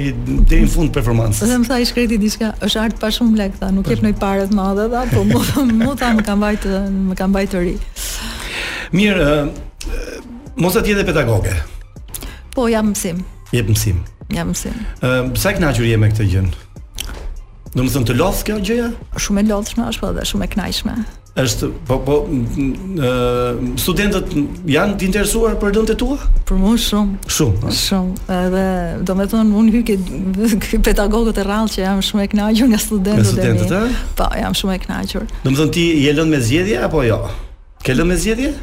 deri në fund performancës. Dhe më tha i shkreti diçka, është art pa shumë lek, tha, nuk jep ndonjë pare të madhe, tha, po mu, mu tha më ka mbajtë, më ka mbajtë të ri. Mirë, Moza, ti je dhe pedagoge. Po, jap mësim. Jep mësim. Jap mësim. Ë, sa e kënaqur je me këtë gjë? Domethënë të lodh kjo gjëja? Shumë e lodhshme është po dhe shumë e knaqshme. Është, po, po, studentët janë të interesuar për lëndët e tua? Për mu shumë. Shumë, ha? Shumë, dhe domethënë, unë hy ke pedagogët e rrallë që jam shumë e knaqur nga studentët, studentët e mi. Po, jam shumë e knaqur. Domethënë ti je lëndë me zgjedhje, apo jo? Ke lëndë me zgjedhje?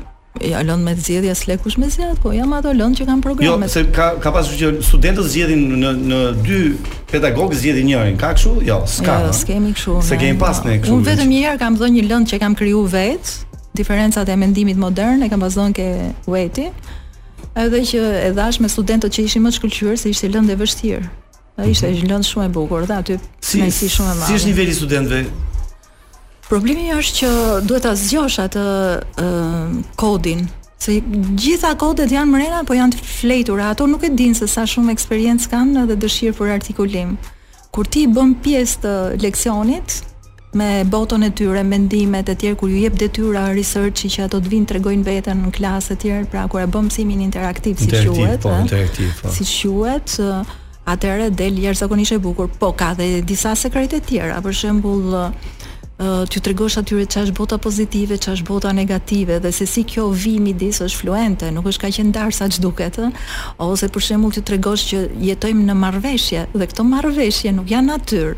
Jo lëndë me zgjedhje s'të le kush me zgjedh, po jap ato lëndë që kanë programet. Jo, se ka ka pasur që studentët zgjedhin në në dy pedagogë zgjedhin njërin. Ka kështu? Jo, s'ka. Jo, s'kemi kështu. Se kemi pas ne kështu. Unë vetëm një herë kam dhënë një lëndë që kam kriju vetë, diferencat e mendimit modern e kam bazuar ke Weti. Edhe që e dhash me studentët që ishin më të shkëlqyer se ishte lëndë e vështirë. Ajo ishte një lëndë shumë e bukur dhe aty si, si shumë e madhe. Si është niveli i studentëve? Problemi është që duhet ta zgjosh atë kodin, se gjitha kodet janë mrena, po janë të fjetura, ato nuk e dinë se sa shumë eksperiencë kanë dhe dëshirë për artikulim. Kur ti bën pjesë të leksionit me botën e tyre, mendimet e tyre, kur ju jep detyra research që ato të vijnë tregojnë veten në klasë te të tjerët, pra kur e bën mësimin interaktiv, siç quhet, po, interaktiv, po. siç quhet, Atëherë del jashtëzakonisht e bukur. Po ka dhe disa sekrete tjera, për shembull, ë t'ju tregosh atyre çfarë është bota pozitive, çfarë është bota negative dhe se si kjo vijë midis është fluente, nuk është kaq e ndarë sa ç'duket, ë. Ose për shembull t'ju tregosh që jetojmë në marrëveshje dhe këto marrëveshje nuk janë natyrë,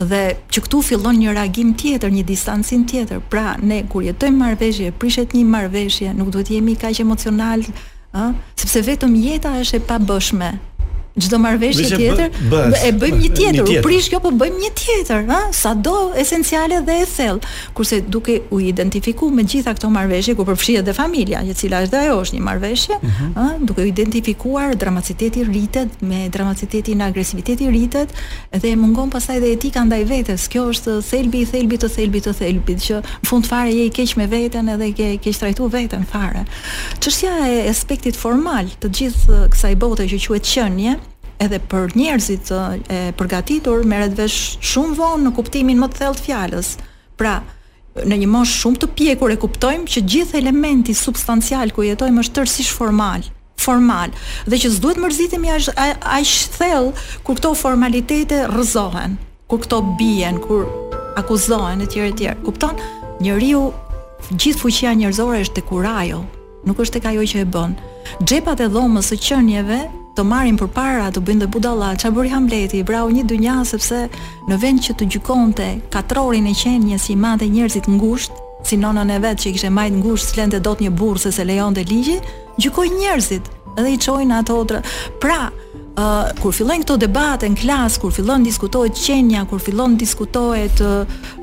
Dhe që këtu fillon një reagim tjetër, një distancim tjetër. Pra, ne kur jetojmë marrëveshje, prishet një marrëveshje, nuk duhet të jemi kaq emocionalë, ë, sepse vetëm jeta është e pabëshme. Çdo marrëveshje tjetër bë, e bëjmë një tjetër, u prish kjo, po bëjmë një tjetër, ë, sado esenciale dhe e thellë. kurse duke u identifiku me gjitha këto marrëveshje ku përfshihet dhe familja, e cila është dhe ajo është një marrëveshje, ëh, mm -hmm. duke u identifikuar dramaciteti rritet me dramacitetin agresiviteti rritet dhe mungon pastaj dhe etika ndaj vetes. Kjo është thelbi i thelbit të thelbit të thelbit që në fund fare je i keq me veten edhe ke keqtrajtu veten fare. Çështja e aspektit formal të gjithë kësaj bote që quhet qenie, edhe për njerëzit e përgatitur merret vesh shumë vonë në kuptimin më të thellë të fjalës. Pra, në një moshë shumë të pjekur e kuptojmë që gjithë elementi substancial ku jetojmë është tërësisht formal formal dhe që s'duhet mërzitemi aq aq thellë kur këto formalitete rrëzohen. Kur këto bien, kur akuzohen etj etj. Kupton? Njeriu gjithë fuqia njerëzore është te kurajo, nuk është tek ajo që e bën. Xhepat e dhomës së qenieve të marrin përpara, të bëjnë dhe budalla. Çfarë bëri Hamleti? Vrau një dynja sepse në vend që të gjykonte katrorin e qenies që i mbante njerëzit ngushtë, si nënën e vet që kishte mbajt ngushtë, s'lente dot një burrë se s'e lejonte ligji, gjykoi njerëzit dhe i çoi në ato. Pra, ë kur fillojnë këto debate në klasë, kur fillon diskutohet qenia, kur fillon diskutohet ë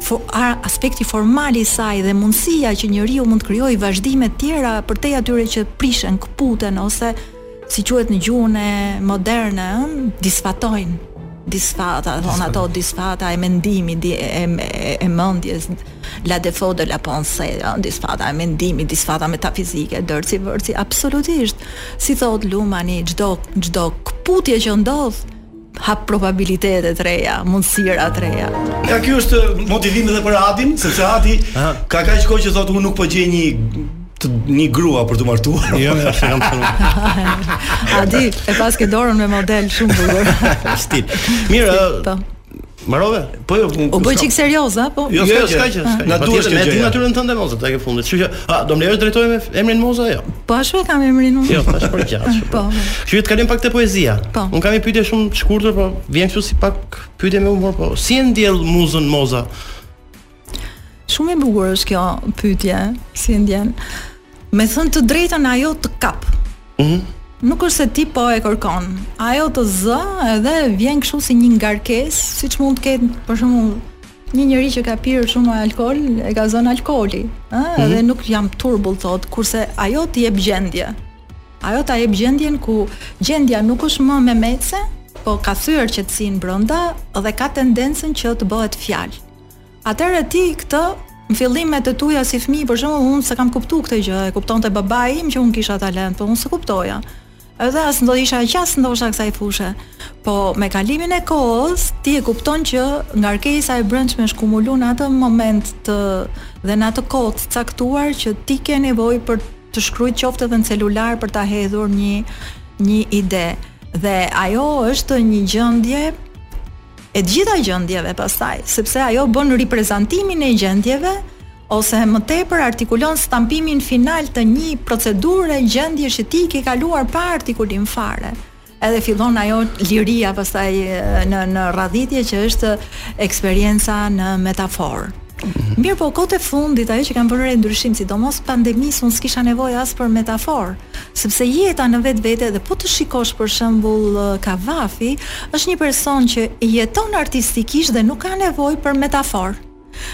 for, aspekti formal i saj dhe mundësia që njeriu mund të krijojë vazhdime të tjera përtej atyre që prishen, këputen ose si quhet në gjuhën moderne, ë, disfatojnë disfata, thonë ato disfata e mendimit, e, e, e mendjes, La défaite de la pensée, ëh, disfata e mendimit, disfata metafizike, dërci vërci, absolutisht. Si thotë Lumani, çdo, çdo këputje që ndodh, hap probabilitete të reja, mundësira të reja. Pra ky është motivimi edhe për Adin, sepse Adi ka kaq kohë që thotë unë nuk po gjej një të një grua për të martuar. Jo, jo, s'e kam thënë. Adi, e paske dorën me model shumë bukur. Stil. Mirë, po. Marove? Po jo, unë. U bë çik serioz, apo? Jo, jo, jo s'ka gjë. Na duhet të dimë natyrën tënde Moza tek e fundit. Kështu që, a do më lejosh të drejtohem me emrin Moza apo jo? Po ashtu e kam emrin unë. Jo, tash po gjatë. Po. Kështu që të kalojmë pak te poezia. Po. Unë kam një pyetje shumë të shkurtër, po vjen kështu si pak pyetje me humor, po si e ndjell muzën Moza? Shumë e bukur është kjo pyetje, si e ndjell. Me thënë të drejtën ajo të kap. Ëh. Mm -hmm nuk është se ti po e kërkon. Ajo të zë edhe vjen kështu si një ngarkesë, siç mund të ketë për shembull një njeri që ka pirë shumë alkool, e ka zënë alkooli, ëh, mm -hmm. edhe nuk jam turbull thotë, kurse ajo të jep gjendje. Ajo ta jep gjendjen ku gjendja nuk është më memece, po ka thyer qetësinë brenda dhe ka tendencën që të bëhet fjalë. Atëherë ti këtë në fillimet e tua si fëmijë, për shembull, unë s'e kam kuptuar këtë gjë, e kuptonte babai im që unë kisha talent, po unë s'e kuptoja. Edhe as do i isha qas ndoshta kësaj fushe. Po me kalimin e kohës ti e kupton që ngarkesa e brendshme është kumulu në atë moment dhe në atë kohë të caktuar që ti ke nevojë për të shkrujt qoftë edhe në celular për ta hedhur një një ide. Dhe ajo është një gjendje e të gjitha gjendjeve pastaj, sepse ajo bën riprezantimin e gjendjeve ose më tepër artikulon stampimin final të një procedure gjendjesh që ti ke kaluar pa artikulim fare edhe fillon ajo liria pastaj në në radhitje që është eksperienca në metaforë. Mhm. Mirëpo kohët e fundit ajo që kam vënë re ndryshim sidomos pandemisë unë s'kisha nevojë as për metaforë. Sepse jeta në vetvete dhe po të shikosh për shembull Kavafi është një person që jeton artistikisht dhe nuk ka nevojë për metaforë.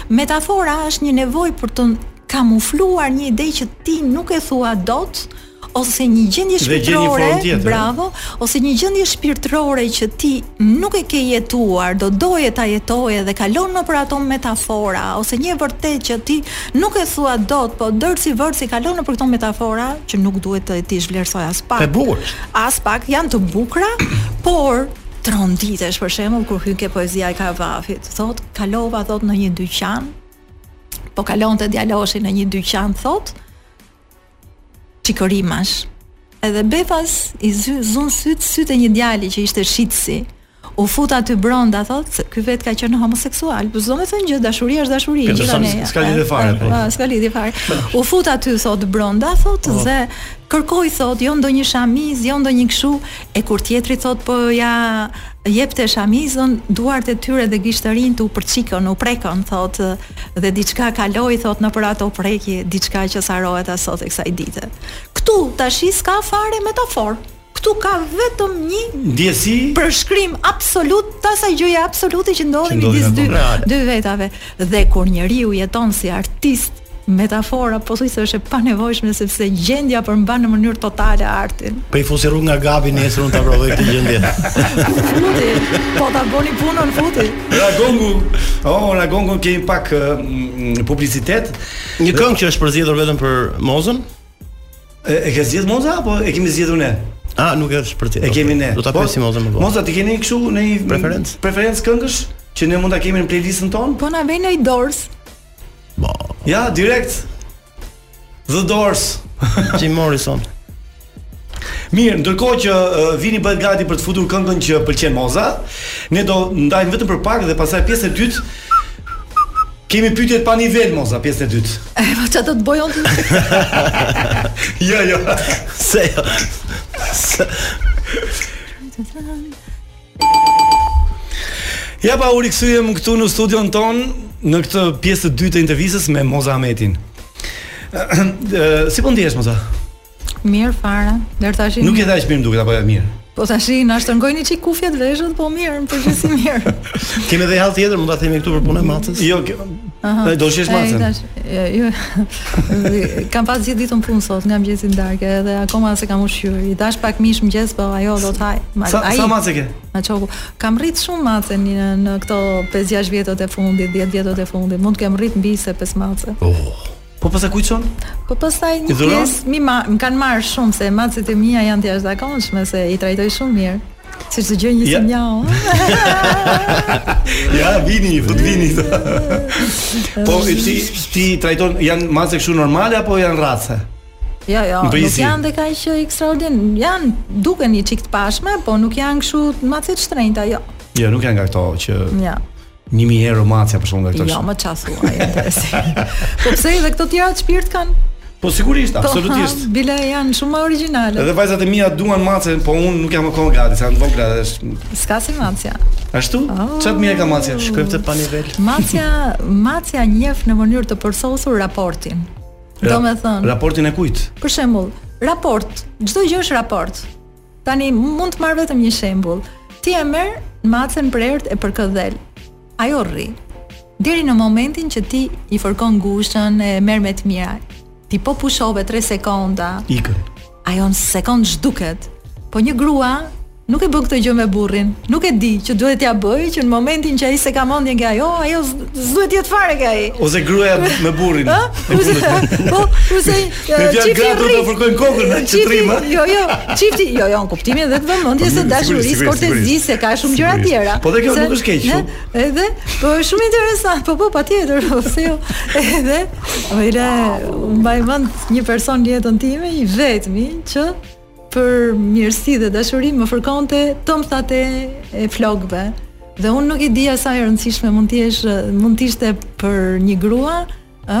Metafora është një nevojë për të kamufluar një ide që ti nuk e thua dot ose një gjendje shpirtërore, bravo, ose një gjendje shpirtërore që ti nuk e ke jetuar, do doje ta jetoje dhe kalon nëpër ato metafora ose një vërtetë që ti Nuk e thua dot, po dërci vërci kalon nëpër këto metafora që nuk duhet t'i zhvlerësoj aspak. E bukur është. Aspak janë të bukura, por tronditesh për shembull kur hyn ke poezia e Kavafit. Thot, kalova thot në një dyqan, po kalonte djaloshi në një dyqan thot, çikërimash. Edhe befas i zu, zunë sytë, sytë e një djali që ishte shitësi. U fut aty brenda, thot, se ky vetë ka qenë homoseksual. Po s'do me thënë gjë, dashuria është dashuri. Këtë gjitha ne. S'ka lidhje fare. Po, po. s'ka lidhje fare. U fut aty, thot, brenda, thot, po. dhe kërkoi, thot, jo ndonjë shamizë, jo ndonjë kështu, e kur tjetri, thot, po ia jepte shamizën, duart e tyre dhe gishtërinjtë u përçikën, u prekën, thot, Dhe diçka kaloi, thotë, nëpër ato prekje, diçka që s'harrohet as sot e kësaj dite. Këtu, tashi s'ka fare metaforë. Këtu ka vetëm një ndjesi, përshkrim absolut të asaj gjëje absolute që ndodhi midis dy dy vetave. Dhe kur njeriu jeton si artist, metafora pothuajse është e panevojshme sepse gjendja përmban në mënyrë totale artin. Po i fus një rrugë nga Gabi nesër unë ta provoj këtë gjendje. Futi, po ta bëri punën futi. Ra gongu, oh ra gongu kemi pak uh, publicitet. Një këngë që është përzgjedhur vetëm për Mozën? E, e ke zgjedhur Moza apo e kemi zgjedhur ne? Ah, nuk është për ti. E kemi ne. Do ta po, pyesim edhe më vonë. Moza ti ke një kështu, ndonjë preferencë? Preferencë këngësh që ne mund ta kemi në playlistën tonë? Po na vjen në dorë. Bo. Ja, direkt. The Doors, Jim Morrison. Mirë, ndërkohë që uh, Vini bëhet gati për të futur këngën që pëlqen Moza, ne do ndahemi vetëm për pak dhe pastaj pjesën e dytë kemi pyetje pa nivel Moza, pjesën e dytë. E, po çfarë do të bëj unë? Jo, jo. Se jo. Se- Ja pra u rikthyem këtu në studion tonë në këtë pjesë të dytë të intervistës me Moza Ahmetin. si po ndihesh Moza? Mirë fare. Deri tash. Nuk je dash mirë duket apo e mirë. Po tashi na shtrëngojnë një çikë kufjet veshët, po mirë, në përgjithësi mirë. Kemi edhe hall tjetër, mund ta themi këtu për punën e macës? Jo, kjo. Aha. Do shish macën. Jo, kam pas gjithë ditën punë sot, nga mëngjesi në darkë, edhe akoma s'e kam ushqyer. I dhashë pak mish në mëngjes, po ajo do të hajë. Sa sa mace ke? Ma çoku. Kam rrit shumë mace në, në këto 5-6 vjetët e fundit, 10 vjetët e fundit. Mund të kem rrit mbi 15 mace. Oh. Po pastaj ku i çon? Po pastaj një pjesë mi ma, më kanë marrë shumë se macet e mia janë të jashtëzakonshme se i trajtoj shumë mirë. Se çdo gjë një ja. sinjal. ja, vini, fut vini. po ti ti trajton janë mace kështu normale apo janë race? Jo, jo, nuk janë dhe kaq ekstraordinë. Janë duken një çik të pashme, po nuk janë kështu mace të shtrenjta, jo. Jo, nuk janë nga këto që Ja. Një mijë euro macja për shembull nga këto shumë. Jo, më ça thua, s'më intereson. po pse edhe këto tjerat shpirt kanë? Po sigurisht, po, absolutisht. Po, bile janë shumë më originale. Edhe vajzat e mia duan macja, po unë nuk jam më kohë gati, sa janë të vogla është. S'ka si macja. Ashtu? Oh. Çat oh. mia ka macja, shkojmë të pa nivel. Macja, macja njef në mënyrë të përsosur raportin. Ra Do me thënë. Raportin e kujt? Për shembull, raport. Çdo gjë është raport. Tani mund të marr vetëm një shembull. Ti e merr macen në prehër, e përkëdhel. Ajo rri. Deri në momentin që ti i fërkon gushën e merr me të mira. Ti po pushove 3 sekonda. Ikën. Ajo në sekondë zhduket. Po një grua nuk e bën këtë gjë me burrin. Nuk e di që duhet t'ia bëjë që në momentin që ai s'e ka mendjen ke ajo, ajo S'duhet të jetë fare ke ai. Ose gruaja me burrin. Ose po, ose çifti gratë do t'u fërkojnë kokën në çtrim. Jo, jo, çifti, jo, jo, në kuptimin edhe të vëmendjes së dashurisë, kortezisë, ka shumë gjëra tjera. Po dhe kjo nuk është keq. Edhe, po është shumë interesant. Po po, patjetër, po, pse jo. Edhe, më ila, mbaj mend një person në jetën time i vetmi që për mirësi dhe dashuri më fërkonte tëmthat e e flokëve. Dhe unë nuk e dija sa e rëndësishme mund të jesh mund të ishte për një grua, ë,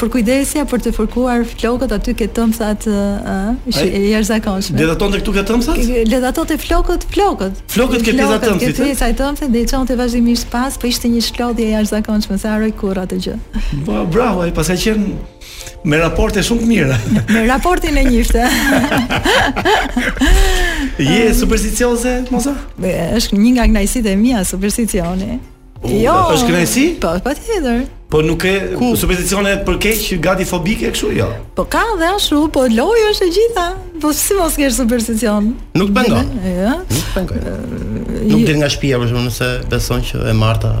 përkujdesja për të fërkuar flokët aty ke tëmthat ë qe e jashtëzakonshme. Ledhatonte këtu ke tëmthat? Ledhatonte flokët, flokët. Flokët ke pjesa e tëmthit. Ke pjesa e tëmthit dhe i çonte vazhdimisht pas, po ishte një çlodhje e jashtëzakonshme, s'e harroj kurrë atë gjë. Bravo, ai paska qen Me raporte shumë të mira. Me raportin e njihte. Je um, supersticioze, Moza? Është një nga kënaqësitë e mia supersticioni. Uh, jo. Është kënaqësi? Po, patjetër. Po nuk ke Ku? supersticione për keq, gati fobike kështu jo. Po ka dhe ashtu, po lojë është e gjitha. Po si mos ke supersticion? Nuk pengon. Jo. Nuk pengon. Nuk del nga shtëpia për shkak se beson që e marta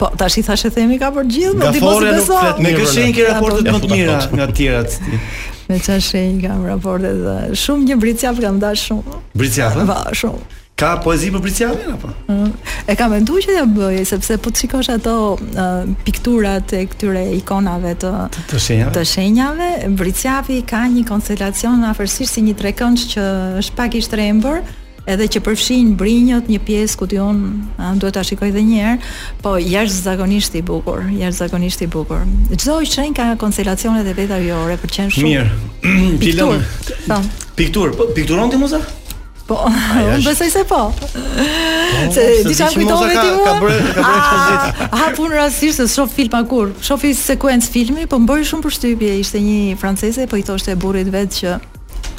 Po, tash i thashë themi ka për gjithë, nuk di po s'i besoj. Me kë shenjë ke raportet më të mira nga të tjerat ti? Me çfarë shenjë kam raportet? Shumë një bricjap kam dash shumë. Bricjap? Po, shumë. Ka poezi për Bricjapin apo? Mm, e kam menduar që t'ia bëj sepse po të shikosh ato uh, pikturat e këtyre ikonave të të shenjave. Të shenjave, Bricjapi ka një konstelacion afërsisht si një trekëndsh që është pak i shtrembër, edhe që përfshin brinjët, një pjesë ku di unë duhet ta shikoj edhe një herë, po jashtëzakonisht i bukur, jashtëzakonisht i bukur. Çdo shenjë ka konstelacionet e veta vijore, pëlqen shumë. Mirë. Piktur. Po. Piktur, po pikturon ti muza? Po, unë besoj se po. po s'e di ça kujtove ti mua. Ka bërë, ka bërë ekspozitë. A po unë rastësisht s'shoh filma kurrë. Shof një sekuencë filmi, po më bëri shumë përshtypje, ishte një franceze, po i thoshte burrit vet që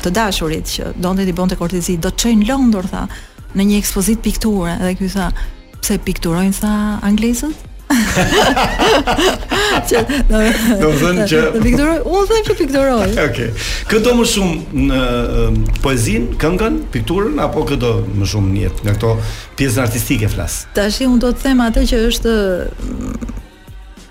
të dashurit që donte t'i bënte kortezi, do të të çoj në Londër tha, në një ekspozitë pikture dhe ky tha, pse pikturojnë tha anglezët? që do të thënë që pikturoj, unë them që pikturoj. Okej. Kë do më shumë, poezinë, këngën, pikturën apo kë do më shumë në jetë, nga këto pjesën artistike flas. Tashi unë do të them atë që është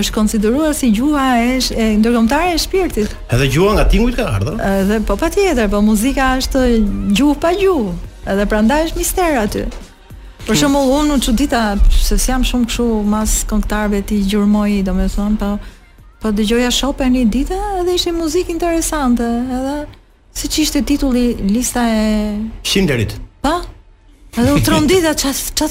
Është konsideruar si gjuha e e ndërkombëtare e shpirtit. Edhe gjuha nga tingujt ka ardhur. Edhe po patjetër, po muzika është gjuhë pa gjuhë, edhe prandaj është mister aty. Për shembull, unë u çudita se s'jam shumë kështu mas këngëtarëve t'i gjurmoj, domethënë, po po dëgjoja Chopin një ditë edhe ishte muzikë interesante, edhe Siç ishte titulli lista e Schindlerit. Pa? Edhe u trondita ça ça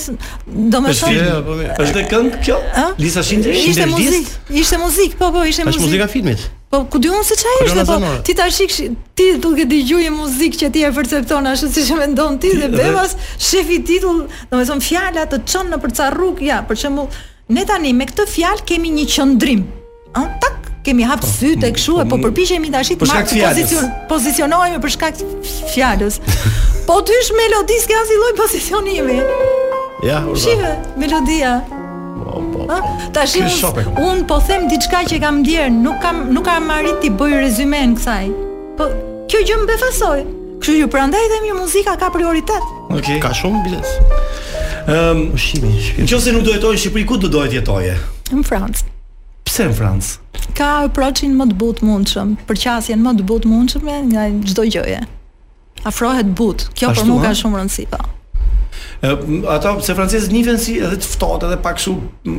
do më thënë. Është po mirë. Është dhe këngë kjo? Lista e Schindlerit. Ishte muzikë, ishte muzikë, po po, ishte muzikë. Është muzika e filmit. Po ku di unë se çfarë ishte po. Ti ta shiksh, ti duke dëgjuar muzikë që ti e percepton ashtu siç e mendon ti dhe befas shef një titull, domethënë fjala të çon nëpër ca rrugë, ja, për shembull, ne tani me këtë fjalë kemi një qëndrim. Ëh, tak kemi hap sytë e kështu e po, po përpiqemi tash të marrim pozicion, pozicionohemi për shkak të fjalës. Po te një melodi s'ke asnjë lloj pozicionimi. Ja, urdhë. Shive, melodia. Po, po, po. Tash un po them diçka që kam ndier, nuk kam nuk kam arrit t'i bëj rezymenë kësaj. Po kjo gjë më befasoi. Kështu që prandaj dhe mi muzika ka prioritet. Okej. Okay. Ka shumë biles. Ehm, um, shimi, shimi. Nëse nuk do të jetoje në Shqipëri, ku do të jetoje? Në Francë. Pse në Francë? Ka approach-in më të butë të mundshëm, përqasjen më të butë të mundshme ndaj çdo gjëje. Afrohet butë. Kjo Ashtu, për mua ka shumë rëndësi, po. Edhe pse francezët njihen si edhe të ftohtë edhe pak kështu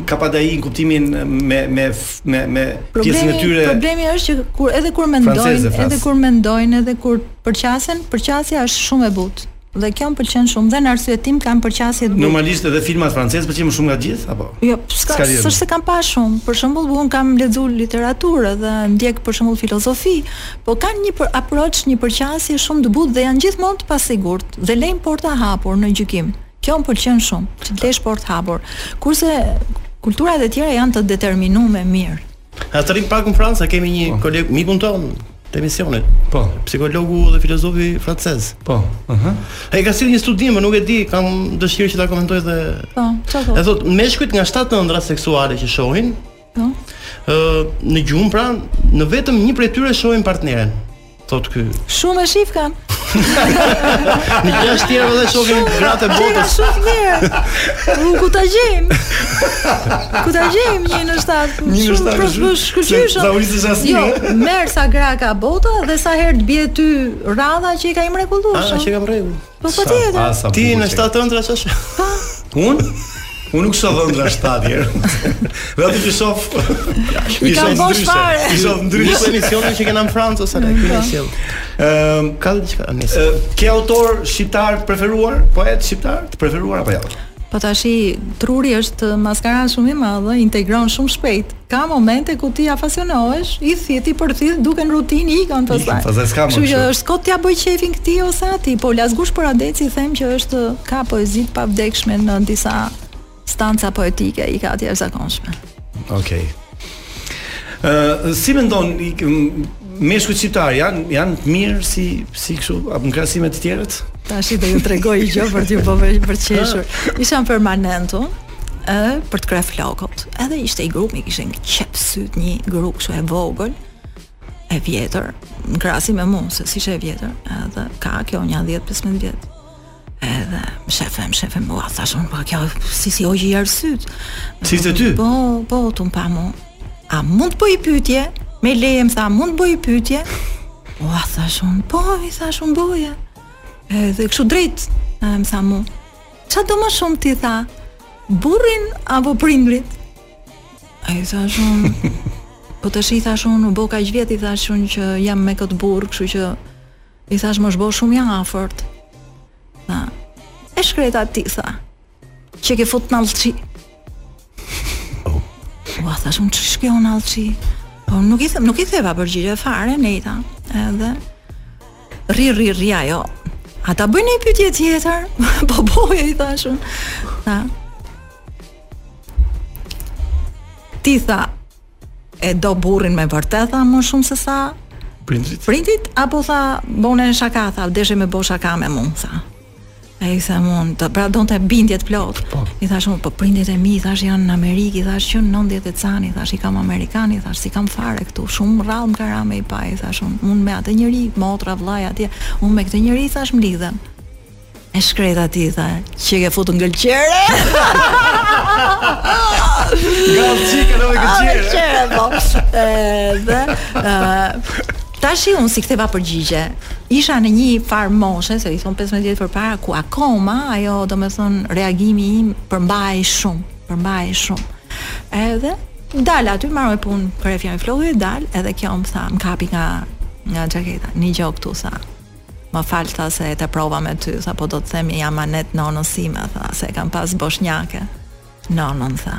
kapadainj në kuptimin me me me me pjesën e tyre. Problemi është që kur edhe kur mendojnë, edhe kur mendojnë, edhe kur përqasen, përqasja është shumë e butë. Dhe kjo më pëlqen shumë dhe në arsyetim kanë përqasje të bukur. Normalisht edhe filmat francezë pëlqejnë më shumë nga të gjithë apo? Jo, ska, s'është se kam parë shumë. Për shembull, unë kam lexu literaturë edhe ndjek për shembull filozofi, po kanë një për approach, një përqasje shumë të butë dhe janë gjithmonë të pasigurt dhe lejnë portë të hapur në gjykim. Kjo më pëlqen shumë, që të lesh portë të hapur. Kurse kulturat e tjera janë të determinume mirë. Atë rrim pak në Francë, se kemi një koleg, mikun tonë, Të emisionit. Po. Psikologu dhe filozofi francez. Po. Aha. Ai ka sjell një studim, por nuk e di, kam dëshirë që ta komentoj dhe. Po. Çfarë thotë? thotë, meshkujt nga 7 ëndra seksuale që shohin, po. Ë, në gjumë pra, në vetëm një prej tyre shohin partneren. Thotë ky. Shumë e shifkan. Në gjashtë të tjera edhe shohim gratë e botës. Shumë mirë. Unë ku ta gjejmë? Ku ta gjejmë një në shtat? Një në shtat. Shumë shkëlqyshëm. Sa ujë sa si. Jo, merr sa gra ka bota dhe sa herë të bie ty radha që i ka i mrekullueshëm. Ah, që ka mrekullueshëm. Po patjetër. Ti në shtat ëndra ça sheh. Po. Un? Un nuk shoh ëndra shtatë herë. Dhe ato që shoh. I ka bosh fare. I shoh ndryshe. Një emision që kena në Francë ose në Kina si. Ëm, ka diçka në mes. Ke autor shqiptar të preferuar? Poet shqiptar të preferuar apo jo? Po tash truri është maskara shumë i madh, integron shumë shpejt. Ka momente ku ti afasionohesh, i thith, i përthith, duken rutinë, ikën pas pak. Kështu që është kot t'ia bëj qejfin këtij ose atij, por Lasgush Poradeci them që është ka poezi të pavdekshme në disa stanca poetike, i ka të jashtëzakonshme. Okej. Okay. Ë, si mendon meshkujt shqiptarë janë janë të mirë si si kështu apo në krahasim me të tjerët? Tashi do ju tregoj gjë për t'ju bërë për qeshur. Isha në permanent, ë për të kreh flokët. Edhe ishte i gru, m'i, kishte qep syt, një gru kështu e vogël, e vjetër, në krahasim me mua, se s'ishte e vjetër, edhe ka kjo nja 10-15 vjet. Edhe shifëm, shifëm, ua, thash unë, po kjo s'i, s'i hoqi i herë syt. Si se ty? Po, po, tu më pa mu. A mund të bëj pyetje? Më lejon tha, mund të bëj pyetje? Ua, thash unë, po, i thash unë boje. Edhe kështu drejt, më tha mu. Ça do më shumë ti tha? Burrin apo prindrit? A i thash unë Po tashi thash unë u bo kaq vjet i thash unë që jam me këtë burë Kështu që i thash më është bo shumë njeri i afërt Tha E shkreta ti tha Që ke fut n'aleqi Oh. Ua, thashë unë ç'ke me nalçi. Po, nuk i, nuk i ktheva përgjigje fare, nejta. Edhe, rri, rri, rri, ajo. A ta bëj një pytje tjetër? po, boje, i thashë unë. Tha. Ti tha, e do burrin me vërtet, tha, më shumë se sa... Prindit? Prindit, apo tha, bone shaka, tha, deshe me bo shaka me mu, tha. Ai i them unë, do, pra donte bindje të plotë. Po. I thash unë, po prindit e mi, i thash janë në Amerikë, i thash që në 90 e ca, i thash i kam amerikan, i thash s'i kam fare këtu, shumë rrallë më ka ra me i pa, i thash unë, unë me atë njëri, motra, vllai atje, unë me këtë njëri, i thash më lidhem. E shkreta ti, tha, që ke futu në gëlqere. Gëlqere, në gëlqere. Gëlqere, po. Dhe, Tashi unë s'i ktheva përgjigje, isha në një farë moshe, se i thon 15 vjet përpara ku akoma ajo, domethënë, reagimi im përmbahej shumë, përmbahej shumë. Edhe dal aty maroj punë për fjalë floku e dal, edhe kjo më tha, më kapi nga nga xhaketa. Një gjë këtu tha. Më fal tha se e teprova me ty, tha po do të them ja man e nonës sime, tha se e kam pas boshnjake. Nonën tha.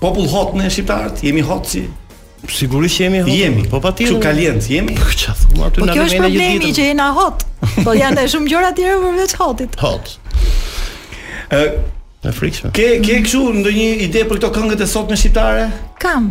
Popull hot ne shqiptarët, jemi hot si Sigurisht që jemi hot. Jemi. Po patjetër. Çu kalient jemi. Po ç'a thua aty po na vjen një ditë. Po kjo është problemi që jena hot. Po janë dhe shumë gjëra tjera përveç hotit. Hot. Ë, e frikshme. Ke ke kështu ndonjë ide për këto këngët e sotme shqiptare? Kam.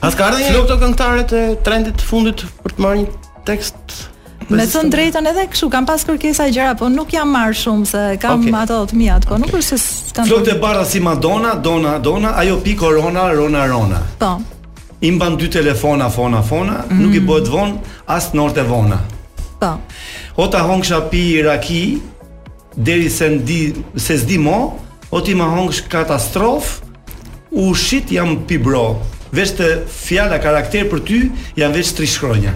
A të ka ardhur ndonjë nga këto këngëtare të trendit të fundit për të marrë një tekst Me thënë drejtën edhe kështu, kam pas kërkesa gjëra, po nuk jam marr shumë se kam okay. ato të mia, po nuk është se kam. Flokët e bardha si Madonna, Dona, Dona, ajo pi Corona, Rona, Rona. Po. I mban dy telefona, fona, fona, mm. nuk i mhm. bëhet von as natë vona. Po. O ta hongsha pi raki, Deri sa s'di se s'di mo o ti ma hongsh katastrof u shit jam pi bro veç te fjala karakter për ty janë veç tri shkronja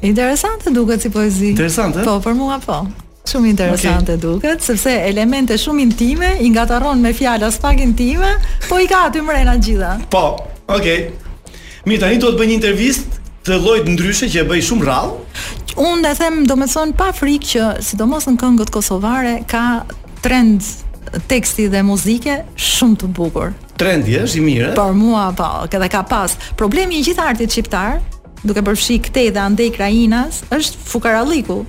Interesante duket si poezi. Interesante? Po, për mua po. Shumë interesante okay. duket, sepse elemente shumë intime i ngatarron me fjalë aspak intime, po i ka aty mrena gjitha. Po, okay. Mirë, tani duhet të bëj një intervistë të llojit ndryshe që e bëj shumë rrallë. Unë e them, domethënë pa frikë që sidomos në këngët kosovare ka trend teksti dhe muzike shumë të bukur. Trendi është i mirë. Për mua po, edhe ka pas. Problemi i gjithë artit shqiptar, duke përfshi këtej dhe andej Krajinas, është fukaralliku,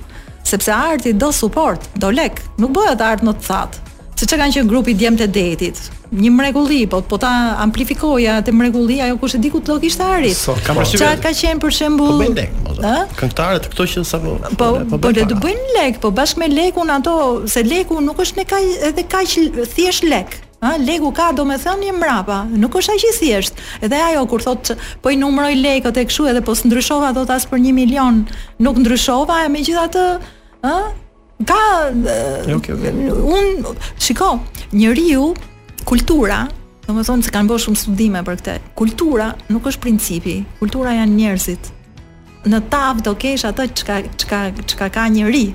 sepse arti do suport, do lek, nuk bëhet art në të thatë. Se ça kanë qenë grupi Djemtë e Detit. Një mrekulli, po po ta amplifikoja atë mrekulli, ajo kush e di ku të llok ishte Ari. So, kam po. përshtypjen. Ça ka qenë për shembull? Po bëjnë lek, po. Ë? Këngëtarët këto që sapo. Po, po, po le të bëjnë lek, po bashkë me lekun ato, se leku nuk është me kaq edhe kaq thjesht lek. Ha, leku ka domethënë një mrapa, nuk është aq i thjeshtë. Edhe ajo, kur thot, po i numroj lekët e këshu, edhe po së ndryshova, thot, as për një milion, nuk ndryshova, e megjithatë, ha, Ka okay, okay. unë shiko, njeriu kultura Domethënë se kanë bërë shumë studime për këtë Kultura nuk është principi Kultura janë njerëzit Në tavë do kesh atë çka, çka, çka ka njeri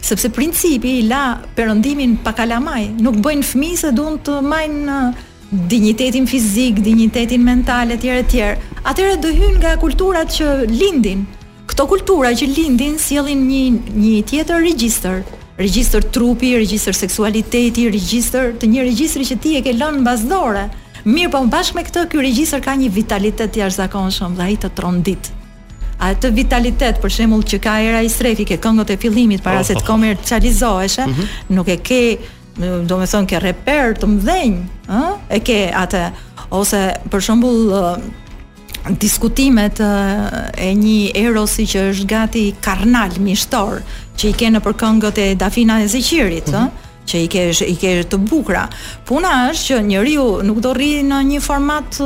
Sepse principi i la perëndimin pa kalamaj Nuk bëjnë fmi se dunë të majnë në uh, dinjitetin fizik, dinjitetin mental e tjerë e tjerë Atëherë do hynë nga kulturat që lindin Këto kultura që lindin sjellin një një tjetër regjistër, regjistër trupi, regjistër seksualiteti, regjistër të një regjistri që ti e ke lënë mbas dore. Mirëpo bashkë me këtë ky regjistër ka një vitalitet të jashtëzakonshëm dhe ai të trondit. Atë vitalitet për shembull që ka Era Istrefi ke këngët e fillimit para se të komercializoheshe, mm -hmm. nuk e ke domethënë ke reper të mdhenj, ë? E ke atë, ose për shembull diskutimet e një erosi që është gati karnal mishtor që i ke nëpër këngët e Dafina Zeqirit, ëh, mm -hmm që i ke i ke të bukura. Puna është që njeriu nuk do rri në një format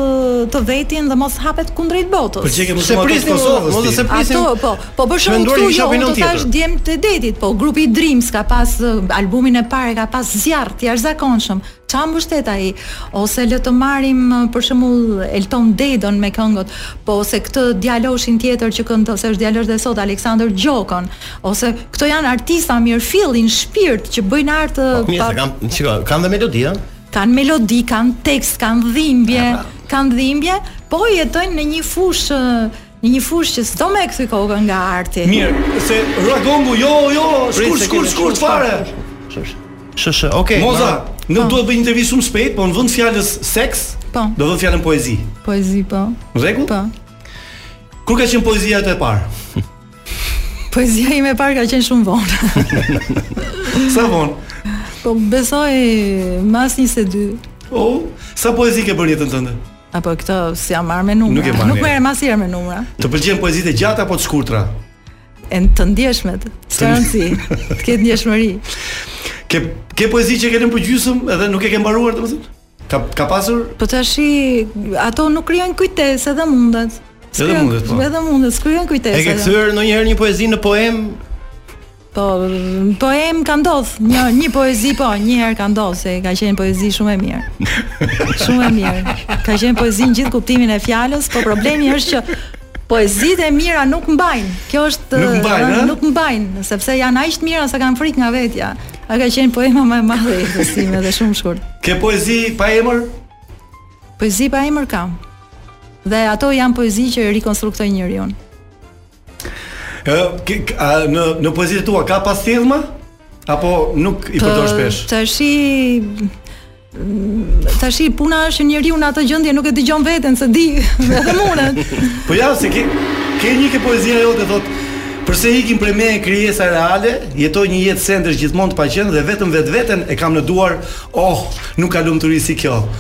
të vetin dhe mos hapet kundrejt botës. Po çike mos hapet në Kosovë, mos e prisni. Ato po, po bësh shumë këtu, jo, unë të thashë Djemtë e Detit, po grupi Dreams ka pas albumin e parë, ka pas zjarr të jashtëzakonshëm. Ça mbështet ai, ose le të marrim për shembull Elton Dedën me këngët, po ose këtë djaloshin tjetër që këndon, se është djalosh dhe sot Aleksandër Gjokën, ose këto janë artista mirëfilli, shpirt që bëjnë art pa. Po mirë, se kanë, shiko, kanë dhe melodi, ë? Kanë melodi, kanë tekst, kanë dhimbje, pra. kanë dhimbje, po jetojnë në një fushë Në një fushë që s'do me e kthy kokën nga arti. Mirë, se ra gongu, jo, jo, shkurt, shkurt, shkurt, fare. Shë, shë, okej. Moza, nuk po. duhet të bëj intervistë shumë shpejt, po në vend fjalës seks, po. do vëmë fjalën poezi. Poezi, po. Rregull? Po. Kur ka qenë poezia jote e parë? Poezia ime e parë ka qenë shumë vonë. Sa vonë? Po besoj mas 22. Oh, sa poezi ke bërë jetën tënde? A po këto s'jam marrë me numra. Nuk je marrë. Nuk merrem asnjëherë me numra. Të pëlqejnë poezitë e gjata apo të shkurtra? Ë, të ndjeshmet. S'ka rëndësi. Të ketë ndjeshmëri. Ke ke poezi që ke lënë përgjysmë edhe nuk e ke mbaruar domethënë? Ka ka pasur? Po tash ato nuk krijojnë kujtesë edhe mundet. Edhe mundet po. Edhe mundet, s'krijojnë kujtesë. E ke kthyer ndonjëherë një poezi në poemë? Po, në poemë ka ndodh, një një poezi po, një herë ka ndodh se ka qenë poezi shumë e mirë. Shumë e mirë. Ka qenë poezi në gjithë kuptimin e fjalës, po problemi është që poezitë e mira nuk mbahen. Kjo është nuk mbahen, ëh, nuk mbahen, sepse janë aq të mira sa kanë frikë nga vetja. A ka qenë poema më e madhe e jetës sime dhe shumë shkurt. Ke poezi pa emër? Poezi pa emër kam. Dhe ato janë poezi që rikonstruktojnë njeriun. Ë, në në poezitë tua ka pasthirrma? Apo nuk i përdor shpesh? Tashi Tashi puna është njeriu në atë gjendje nuk e dëgjon veten s'e di edhe mundet. po ja se ke ke një ke poezia jote thotë Përse ikin prej meje krijesat reale, jetoj një jetë sendesh gjithmonë të paqena dhe vetëm vetveten e kam në duar. Oh, nuk ka lumturi si kjo.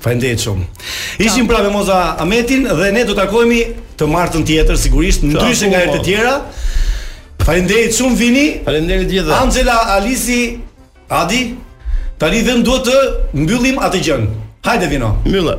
Faleminderit shumë. Ishim pra me Moza Ahmetin dhe ne do të takohemi të martën tjetër sigurisht, ndryshe nga herët e tjera. Faleminderit shumë Vini. Faleminderit të gjithëve. Anxhela Alisi Adi. Tani vetëm duhet të mbyllim atë gjënë. Hajde Vino. Mbylle.